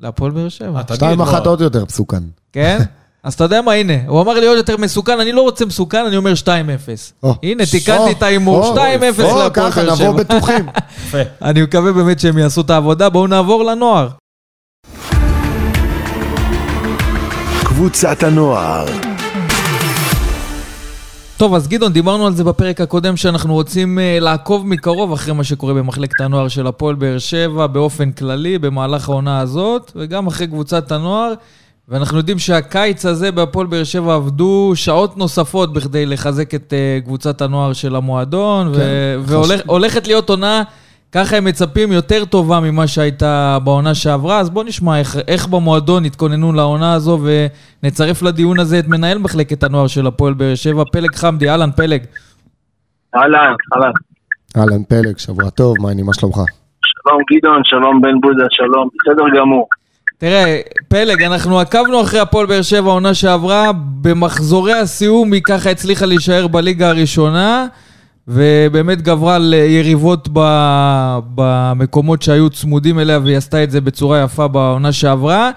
[SPEAKER 2] להפועל באר שבע.
[SPEAKER 4] אה, תגיד,
[SPEAKER 3] 2-1
[SPEAKER 4] מה?
[SPEAKER 3] עוד יותר מסוכן.
[SPEAKER 2] כן? אז אתה יודע מה, הנה, הוא אמר לי עוד יותר מסוכן, אני לא רוצה מסוכן, אני אומר 2-0.
[SPEAKER 3] או,
[SPEAKER 2] הנה, תיקנתי את ההימור,
[SPEAKER 3] או,
[SPEAKER 2] 2-0
[SPEAKER 3] או,
[SPEAKER 2] להפועל
[SPEAKER 3] ככה,
[SPEAKER 2] באר
[SPEAKER 3] נבוא
[SPEAKER 2] שבע.
[SPEAKER 3] בטוחים.
[SPEAKER 4] יפה.
[SPEAKER 2] אני מקווה באמת שהם יעשו את העבודה, בואו נעבור לנוער.
[SPEAKER 1] קבוצת הנוער.
[SPEAKER 2] טוב, אז גדעון, דיברנו על זה בפרק הקודם, שאנחנו רוצים uh, לעקוב מקרוב אחרי מה שקורה במחלקת הנוער של הפועל באר שבע באופן כללי, במהלך העונה הזאת, וגם אחרי קבוצת הנוער. ואנחנו יודעים שהקיץ הזה בהפועל באר שבע עבדו שעות נוספות בכדי לחזק את uh, קבוצת הנוער של המועדון,
[SPEAKER 3] כן,
[SPEAKER 2] והולכת להיות עונה, ככה הם מצפים, יותר טובה ממה שהייתה בעונה שעברה. אז בואו נשמע איך, איך במועדון התכוננו לעונה הזו, ונצרף לדיון הזה את מנהל מחלקת הנוער של הפועל באר שבע, פלג חמדי. אהלן, פלג.
[SPEAKER 5] אהלן, אהלן.
[SPEAKER 3] אהלן פלג, שבוע טוב, מה העניינים, מה שלומך?
[SPEAKER 5] שלום גדעון, שלום בן בודה, שלום, בסדר גמור.
[SPEAKER 2] תראה, פלג, אנחנו עקבנו אחרי הפועל באר שבע העונה שעברה, במחזורי הסיום היא ככה הצליחה להישאר בליגה הראשונה, ובאמת גברה על יריבות ב... במקומות שהיו צמודים אליה, והיא עשתה את זה בצורה יפה בעונה שעברה.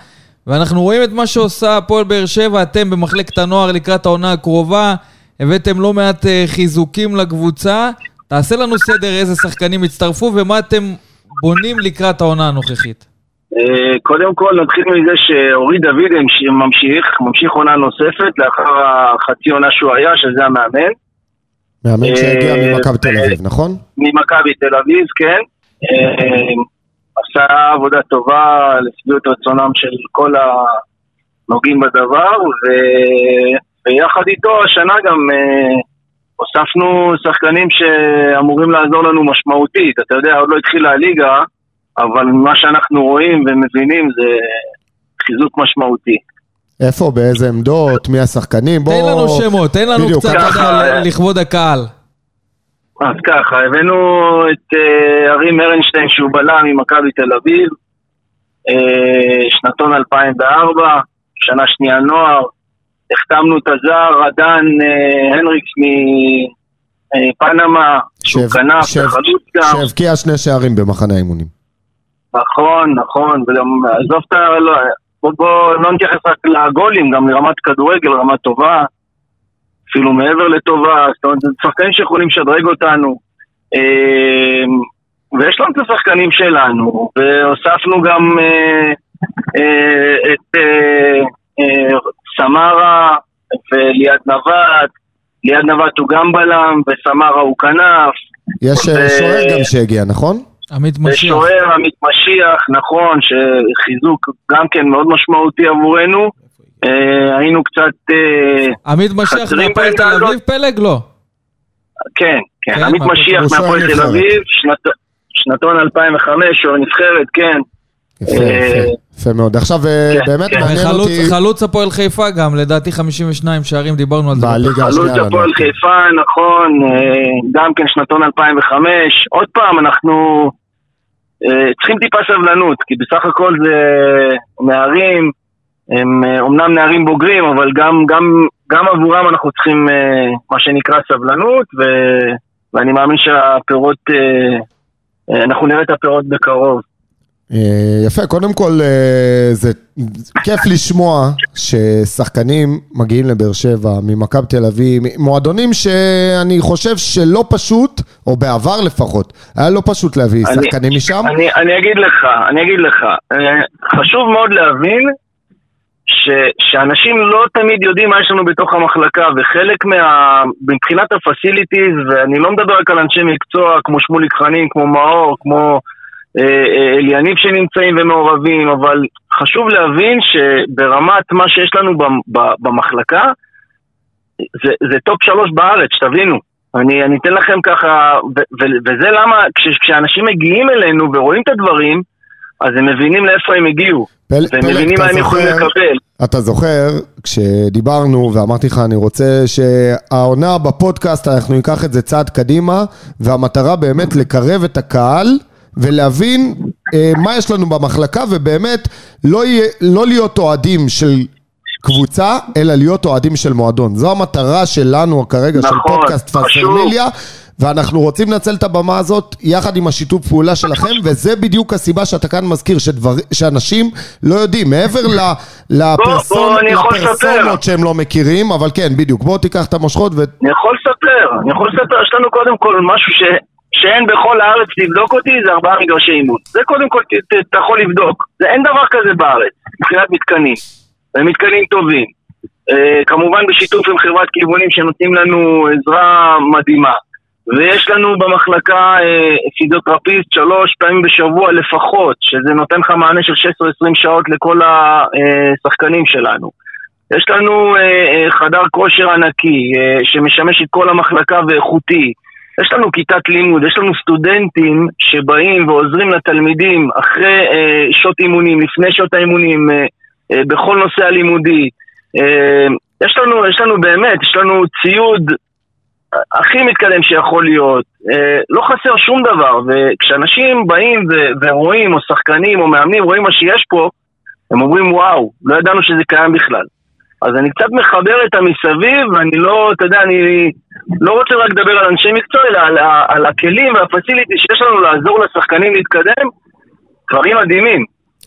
[SPEAKER 2] ואנחנו רואים את מה שעושה הפועל באר שבע, אתם במחלקת הנוער לקראת העונה הקרובה, הבאתם לא מעט אה, חיזוקים לקבוצה. תעשה לנו סדר איזה שחקנים הצטרפו ומה אתם בונים לקראת העונה הנוכחית.
[SPEAKER 5] אה, קודם כל נתחיל מזה שאורי דוד ממשיך, ממשיך עונה נוספת לאחר החצי עונה שהוא היה, שזה המאמן,
[SPEAKER 3] מאמן שהגיע
[SPEAKER 5] אה,
[SPEAKER 3] ממכבי תל
[SPEAKER 5] אה,
[SPEAKER 3] אביב, נכון?
[SPEAKER 5] ממכבי תל אביב, כן. אה, עשה עבודה טובה לשביעות רצונם של כל הנוגעים בדבר, ו... ויחד איתו השנה גם אה, הוספנו שחקנים שאמורים לעזור לנו משמעותית. אתה יודע, עוד לא התחילה הליגה, אבל מה שאנחנו רואים ומבינים זה חיזוק משמעותי.
[SPEAKER 3] איפה, באיזה עמדות, מי השחקנים? בוא...
[SPEAKER 2] תן לנו שמות, תן לנו
[SPEAKER 3] בדיוק,
[SPEAKER 2] קצת
[SPEAKER 5] ככה,
[SPEAKER 2] לכבוד הקהל.
[SPEAKER 5] אז ככה, הבאנו את אה, ארי מרנשטיין שהוא בלם ממכבי תל אביב, אה, שנתון 2004, שנה שנייה נוער, החתמנו את הזר עדן אה, הנריקס מפנמה, שהוא כנף גם,
[SPEAKER 3] שהבקיע שני שערים במחנה האימונים.
[SPEAKER 5] נכון, נכון, וגם עזוב את ה... לא, בוא, בוא לא נתייחס רק לגולים, גם לרמת כדורגל, רמה טובה, אפילו מעבר לטובה, זאת אומרת, זה שחקנים שיכולים לשדרג אותנו. אה, ויש לנו את השחקנים שלנו, והוספנו גם אה, אה, את סמרה וליעד נווט, ליעד נווט הוא גם בלם, וסמרה הוא כנף,
[SPEAKER 3] יש
[SPEAKER 5] ו-
[SPEAKER 3] שוער גם שהגיע, נכון?
[SPEAKER 2] עמית משיח.
[SPEAKER 5] ושוער עמית משיח, נכון, שחיזוק גם כן מאוד משמעותי עבורנו. אה, היינו קצת, אה,
[SPEAKER 2] עמית משיח מהפועל תל אביב, פלג? לא.
[SPEAKER 5] כן, כן,
[SPEAKER 2] כן,
[SPEAKER 5] עמית משיח
[SPEAKER 3] שוער
[SPEAKER 5] מהפועל תל. אביב, שנת- שנתון 2005, שוער נבחרת, כן.
[SPEAKER 3] יפה,
[SPEAKER 5] אה,
[SPEAKER 3] יפה, יפה מאוד. עכשיו,
[SPEAKER 5] כן,
[SPEAKER 3] באמת
[SPEAKER 5] כן.
[SPEAKER 3] מעניין אותי...
[SPEAKER 2] חלוץ הפועל חיפה גם, לדעתי 52 שערים, דיברנו על זה.
[SPEAKER 3] בליגה
[SPEAKER 5] חלוץ
[SPEAKER 3] השנייה. לנו.
[SPEAKER 5] הפועל חיפה, נכון, גם כן שנתון 2005. עוד פעם, אנחנו צריכים טיפה סבלנות, כי בסך הכל זה נערים, הם אה, אומנם נערים בוגרים, אבל גם, גם, גם עבורם אנחנו צריכים אה, מה שנקרא סבלנות, ו, ואני מאמין שהפירות, אה, אה, אנחנו נראה את הפירות בקרוב.
[SPEAKER 3] אה, יפה, קודם כל אה, זה כיף לשמוע ששחקנים מגיעים לבאר שבע, ממכבי תל אביב, מועדונים שאני חושב שלא פשוט, או בעבר לפחות, היה לא פשוט להביא
[SPEAKER 5] אני-
[SPEAKER 3] שחקנים משם.
[SPEAKER 5] אני, אני אגיד לך, אני אגיד לך, אה, חשוב מאוד להבין ש, שאנשים לא תמיד יודעים מה יש לנו בתוך המחלקה, וחלק מה... מבחינת הפסיליטיז, ואני לא מדבר רק על אנשי מקצוע כמו שמוליק חנין, כמו מאור, כמו אה, אה, אליניב שנמצאים ומעורבים, אבל חשוב להבין שברמת מה שיש לנו במחלקה, זה, זה top שלוש בארץ, שתבינו. אני, אני אתן לכם ככה, ו, ו, וזה למה כש, כשאנשים מגיעים אלינו ורואים את הדברים, אז הם מבינים לאיפה הם הגיעו,
[SPEAKER 3] פל-
[SPEAKER 5] והם
[SPEAKER 3] פלג,
[SPEAKER 5] מבינים מה הם יכולים לקבל.
[SPEAKER 3] אתה זוכר, כשדיברנו ואמרתי לך, אני רוצה שהעונה בפודקאסט, אנחנו ניקח את זה צעד קדימה, והמטרה באמת לקרב את הקהל ולהבין אה, מה יש לנו במחלקה, ובאמת לא, יהיה, לא להיות אוהדים של קבוצה, אלא להיות אוהדים של מועדון. זו המטרה שלנו כרגע, של
[SPEAKER 5] נכון,
[SPEAKER 3] פודקאסט
[SPEAKER 5] חשוב.
[SPEAKER 3] פסרמיליה. ואנחנו רוצים לנצל את הבמה הזאת יחד עם השיתוף פעולה שלכם, וזה בדיוק הסיבה שאתה כאן מזכיר, שדבר, שאנשים לא יודעים, מעבר ל, לפרסון,
[SPEAKER 5] בוא,
[SPEAKER 3] לפרסונות. שהם לא מכירים, אבל כן, בדיוק, בוא תיקח את המושכות ו...
[SPEAKER 5] אני יכול לספר, אני יכול לספר, יש לנו קודם כל משהו ש, שאין בכל הארץ לבדוק אותי, זה ארבעה מגרשי אימון. זה קודם כל, אתה יכול לבדוק. זה, אין דבר כזה בארץ, מבחינת מתקנים. ומתקנים טובים. אה, כמובן בשיתוף עם חברת כיוונים שנותנים לנו עזרה מדהימה. ויש לנו במחלקה אה, פיזיותרפיסט שלוש פעמים בשבוע לפחות, שזה נותן לך מענה של 16-20 שעות לכל השחקנים שלנו. יש לנו אה, אה, חדר כושר ענקי אה, שמשמש את כל המחלקה ואיכותי. יש לנו כיתת לימוד, יש לנו סטודנטים שבאים ועוזרים לתלמידים אחרי אה, שעות אימונים, לפני שעות האימונים, אה, אה, בכל נושא הלימודי. אה, יש לנו, יש לנו באמת, יש לנו ציוד הכי מתקדם שיכול להיות. אה, לא חסר שום דבר, וכשאנשים באים ו- ורואים, או שחקנים או מאמנים, רואים מה שיש פה, הם אומרים וואו, לא ידענו שזה קיים בכלל. אז אני קצת מחבר את המסביב, ואני לא, אתה יודע, אני לא רוצה רק לדבר על אנשי מקצוע, אלא על, על הכלים והפסיליטי שיש לנו לעזור לשחקנים להתקדם, דברים מדהימים.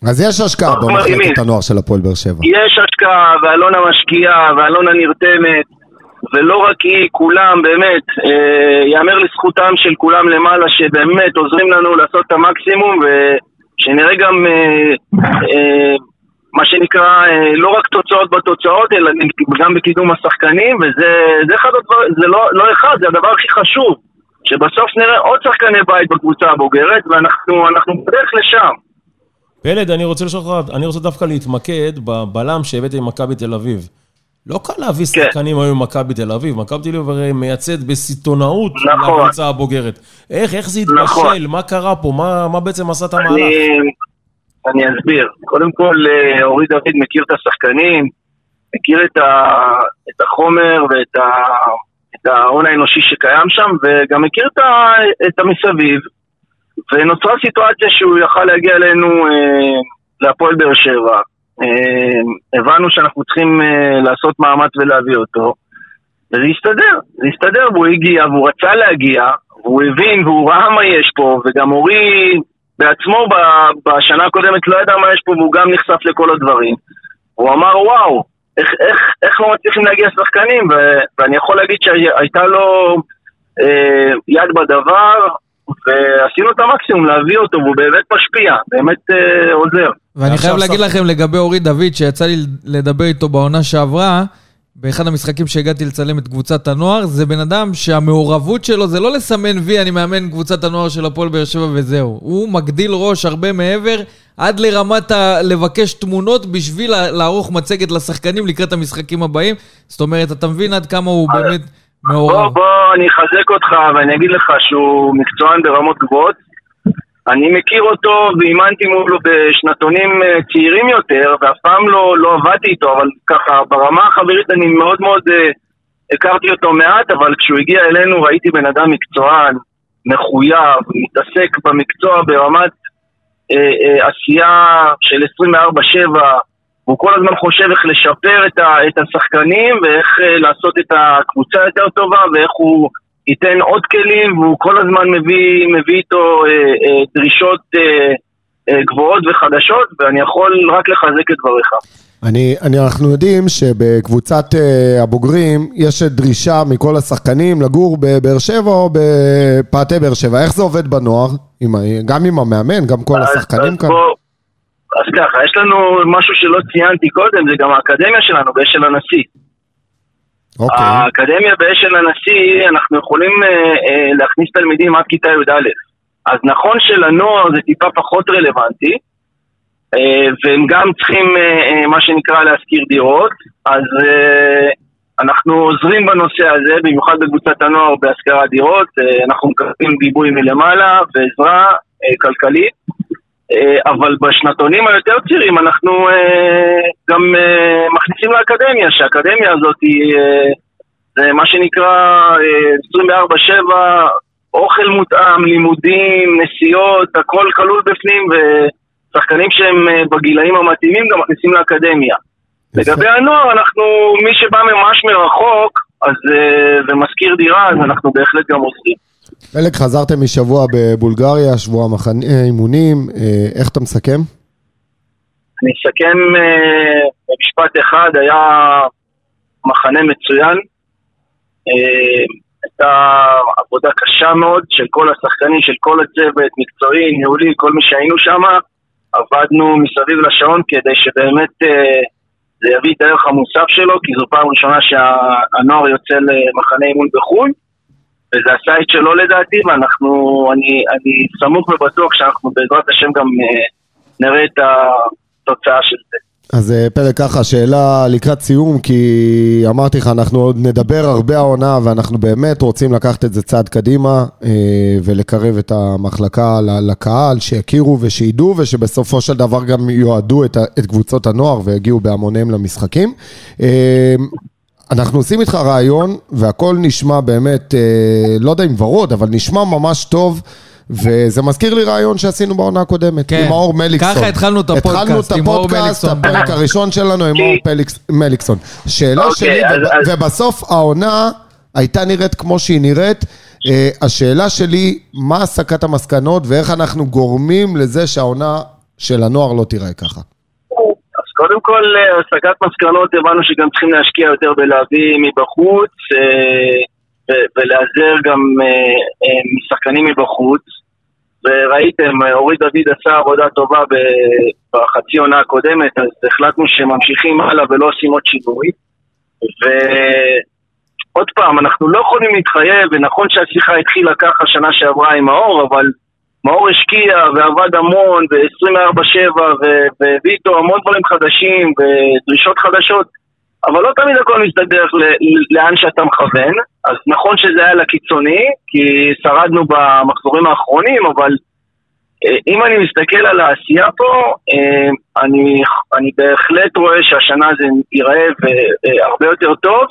[SPEAKER 3] אז יש השקעה במחלקת. הנוער של הפועל באר שבע.
[SPEAKER 5] יש השקעה, ואלונה משקיעה, ואלונה נרתמת, ולא רק היא, כולם, באמת, אה, יאמר לזכותם של כולם למעלה, שבאמת עוזרים לנו לעשות את המקסימום, ושנראה גם, אה, אה, מה שנקרא, אה, לא רק תוצאות בתוצאות, אלא גם בקידום השחקנים, וזה זה אחד הדברים, זה לא, לא אחד, זה הדבר הכי חשוב, שבסוף נראה עוד שחקני בית בקבוצה הבוגרת, ואנחנו אנחנו בדרך לשם.
[SPEAKER 4] פלד, אני רוצה לשאול אותך, אני רוצה דווקא להתמקד בבלם שהבאתי ממכבי תל אביב. לא קל להביא
[SPEAKER 5] כן.
[SPEAKER 4] שחקנים היום ממכבי תל אביב. מכבי תל אביב הרי מייצאת בסיטונאות
[SPEAKER 5] נכון.
[SPEAKER 4] לקבוצה הבוגרת. איך, איך זה
[SPEAKER 5] נכון.
[SPEAKER 4] התבשל? מה קרה פה? מה, מה בעצם עשה את המהלך?
[SPEAKER 5] אני, אני אסביר. קודם כל, אה, אורי דוד מכיר את השחקנים, מכיר את, ה, את החומר ואת ה, את ההון האנושי שקיים שם, וגם מכיר את, ה, את המסביב. ונוצרה סיטואציה שהוא יכל להגיע אלינו אה, להפועל באר שבע. אה, הבנו שאנחנו צריכים אה, לעשות מאמץ ולהביא אותו, וזה הסתדר, זה הסתדר, והוא הגיע, והוא רצה להגיע, והוא הבין והוא ראה מה יש פה, וגם אורי בעצמו בשנה הקודמת לא ידע מה יש פה, והוא גם נחשף לכל הדברים. הוא אמר, וואו, איך, איך, איך לא מצליחים להגיע שחקנים? ו- ואני יכול להגיד שהייתה לו אה, יד בדבר, ועשינו את המקסימום להביא אותו, והוא באמת משפיע, באמת אה, עוזר.
[SPEAKER 2] ואני חייב להגיד לכם לגבי אורי דוד, שיצא לי לדבר איתו בעונה שעברה, באחד המשחקים שהגעתי לצלם את קבוצת הנוער, זה בן אדם שהמעורבות שלו זה לא לסמן וי, אני מאמן קבוצת הנוער של הפועל באר שבע וזהו. הוא מגדיל ראש הרבה מעבר, עד לרמת ה... לבקש תמונות בשביל לערוך מצגת לשחקנים לקראת המשחקים הבאים. זאת אומרת, אתה מבין עד כמה הוא באמת
[SPEAKER 5] בוא,
[SPEAKER 2] מעורב.
[SPEAKER 5] בוא, אני אחזק אותך ואני אגיד לך שהוא מקצוען ברמות גבוהות. אני מכיר אותו ואימנתי מולו בשנתונים אה, צעירים יותר, ואף פעם לא, לא עבדתי איתו, אבל ככה ברמה החברית אני מאוד מאוד אה, הכרתי אותו מעט, אבל כשהוא הגיע אלינו ראיתי בן אדם מקצוען, מחויב, מתעסק במקצוע ברמת אה, אה, עשייה של 24-7, הוא כל הזמן חושב איך לשפר את, ה, את השחקנים ואיך אה, לעשות את הקבוצה יותר טובה ואיך הוא ייתן עוד כלים והוא כל הזמן מביא, מביא איתו אה, אה, דרישות אה, אה, גבוהות וחדשות ואני יכול רק לחזק את דבריך.
[SPEAKER 3] אני, אני, אנחנו יודעים שבקבוצת uh, הבוגרים יש דרישה מכל השחקנים לגור בבאר שבע או בפאתי באר שבע. איך זה עובד בנוער? עם, גם עם המאמן, גם כל
[SPEAKER 5] אז-
[SPEAKER 3] השחקנים
[SPEAKER 5] אז
[SPEAKER 3] כאן?
[SPEAKER 5] בוא- אז ככה, יש לנו משהו שלא ציינתי קודם, זה גם האקדמיה שלנו באשל הנשיא.
[SPEAKER 3] אוקיי.
[SPEAKER 5] האקדמיה באשל הנשיא, אנחנו יכולים אה, אה, להכניס תלמידים עד כיתה י"א. אז נכון שלנוער זה טיפה פחות רלוונטי, אה, והם גם צריכים, אה, אה, מה שנקרא, להשכיר דירות, אז אה, אנחנו עוזרים בנושא הזה, במיוחד בקבוצת הנוער בהשכרת דירות, אה, אנחנו מקבלים גיבוי מלמעלה ועזרה אה, כלכלית. אה, אבל בשנתונים היותר צעירים אנחנו אה, גם אה, מכניסים לאקדמיה, שהאקדמיה הזאת היא מה שנקרא אה, 24-7, אוכל מותאם, לימודים, נסיעות, הכל כלול בפנים ושחקנים שהם בגילאים המתאימים גם מכניסים לאקדמיה. לגבי הנוער, אנחנו, מי שבא ממש מרחוק אז, ומשכיר דירה, אז אנחנו בהחלט גם עושים.
[SPEAKER 3] פלג, חזרתם משבוע בבולגריה, שבוע מחנה אימונים, אה, איך אתה מסכם?
[SPEAKER 5] אני אסכם אה, במשפט אחד, היה מחנה מצוין. אה, הייתה עבודה קשה מאוד של כל השחקנים, של כל הצוות, מקצועי, ניהולי, כל מי שהיינו שם. עבדנו מסביב לשעון כדי שבאמת אה, זה יביא את הערך המוסף שלו, כי זו פעם ראשונה שהנוער יוצא למחנה אימון בחו"ל. וזה הסייט שלו לדעתי, ואנחנו, אני, אני סמוך ובטוח שאנחנו בעזרת השם גם אה, נראה את התוצאה של זה.
[SPEAKER 3] אז אה, פלג, ככה, שאלה לקראת סיום, כי אמרתי לך, אנחנו עוד נדבר הרבה העונה, ואנחנו באמת רוצים לקחת את זה צעד קדימה, אה, ולקרב את המחלקה לקהל, שיכירו ושידעו, ושבסופו של דבר גם יועדו את קבוצות הנוער ויגיעו בהמוניהם למשחקים. אנחנו עושים איתך רעיון, והכל נשמע באמת, אה, לא יודע אם ורוד, אבל נשמע ממש טוב. וזה מזכיר לי רעיון שעשינו בעונה הקודמת,
[SPEAKER 2] כן.
[SPEAKER 3] עם מאור מליקסון.
[SPEAKER 2] ככה התחלנו את הפודקאסט,
[SPEAKER 3] התחלנו את הפודקאסט,
[SPEAKER 2] מליקסון.
[SPEAKER 3] הפרק הראשון שלנו עם מאור פליקס- מליקסון. שאלה
[SPEAKER 5] אוקיי,
[SPEAKER 3] שלי,
[SPEAKER 5] אז-
[SPEAKER 3] וב-
[SPEAKER 5] אז-
[SPEAKER 3] ובסוף העונה הייתה נראית כמו שהיא נראית. אה, השאלה שלי, מה הסקת המסקנות ואיך אנחנו גורמים לזה שהעונה של הנוער לא תיראה ככה?
[SPEAKER 5] קודם כל, אה, הסקת מסקנות, הבנו שגם צריכים להשקיע יותר בלהביא מבחוץ, אה, ולהיעזר גם אה, אה, משחקנים מבחוץ. וראיתם, אה, אורי דוד עשה עבודה טובה בחצי עונה הקודמת, אז החלטנו שממשיכים הלאה ולא עושים עוד שינוי. ועוד פעם, אנחנו לא יכולים להתחייב, ונכון שהשיחה התחילה ככה שנה שעברה עם מאור, אבל מאור השקיע ועבד המון ב-24-7 ו- והביא איתו המון דברים חדשים ודרישות חדשות, אבל לא תמיד הכל מסתדר לאן שאתה מכוון. אז נכון שזה היה לקיצוני, כי שרדנו במחזורים האחרונים, אבל אה, אם אני מסתכל על העשייה פה, אה, אני, אני בהחלט רואה שהשנה זה ייראה אה, הרבה יותר טוב.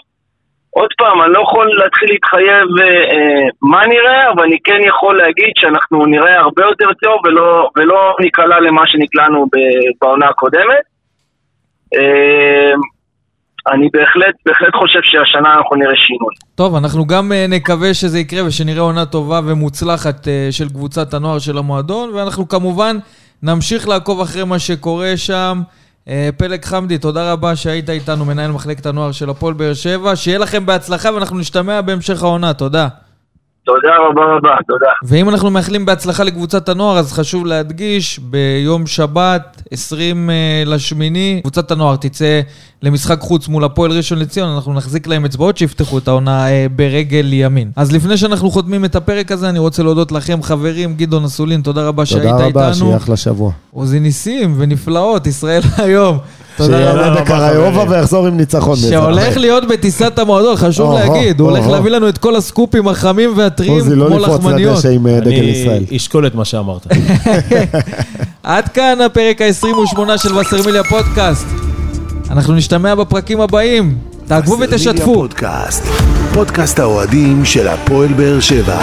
[SPEAKER 5] עוד פעם, אני לא יכול להתחיל להתחייב אה, אה, מה נראה, אבל אני כן יכול להגיד שאנחנו נראה הרבה יותר טוב ולא, ולא ניקלע למה שנקלענו בעונה הקודמת. אה, אני בהחלט, בהחלט חושב שהשנה אנחנו נראה שינוי.
[SPEAKER 2] טוב, אנחנו גם אה, נקווה שזה יקרה ושנראה עונה טובה ומוצלחת אה, של קבוצת הנוער של המועדון, ואנחנו כמובן נמשיך לעקוב אחרי מה שקורה שם. אה, פלג חמדי, תודה רבה שהיית איתנו, מנהל מחלקת הנוער של הפועל באר שבע. שיהיה לכם בהצלחה ואנחנו נשתמע בהמשך העונה, תודה.
[SPEAKER 5] תודה רבה רבה, תודה.
[SPEAKER 2] ואם אנחנו מאחלים בהצלחה לקבוצת הנוער, אז חשוב להדגיש, ביום שבת, 20 אה, לשמיני, קבוצת הנוער תצא למשחק חוץ מול הפועל ראשון לציון, אנחנו נחזיק להם אצבעות שיפתחו את העונה אה, ברגל ימין. אז לפני שאנחנו חותמים את הפרק הזה, אני רוצה להודות לכם, חברים, גדעון אסולין, תודה רבה שהיית
[SPEAKER 3] תודה
[SPEAKER 2] איתנו.
[SPEAKER 3] רבה, שיהיה אחלה שבוע.
[SPEAKER 2] עוזי ניסים ונפלאות, ישראל היום. תודה
[SPEAKER 4] רבה,
[SPEAKER 3] בקריובה. ויחזור עם ניצחון.
[SPEAKER 2] שהולך. להיות בטיסת המועדון, חשוב להגיד, הוא הולך. להביא לנו את כל הסקופים החמים והטריים,
[SPEAKER 3] עוזי, לא
[SPEAKER 2] כמו
[SPEAKER 3] לפרוץ
[SPEAKER 2] לחמניות.
[SPEAKER 3] לדשא עם אה,
[SPEAKER 4] אני. אשקול את מה שאמרת.
[SPEAKER 2] עד כאן הפרק ה-28 של וסרמיליה פודקאסט. אנחנו נשתמע בפרקים הבאים. תעקבו
[SPEAKER 1] וסרמיליה
[SPEAKER 2] ותשתפו.
[SPEAKER 1] פודקאסט, פודקאסט האוהדים של הפועל באר שבע.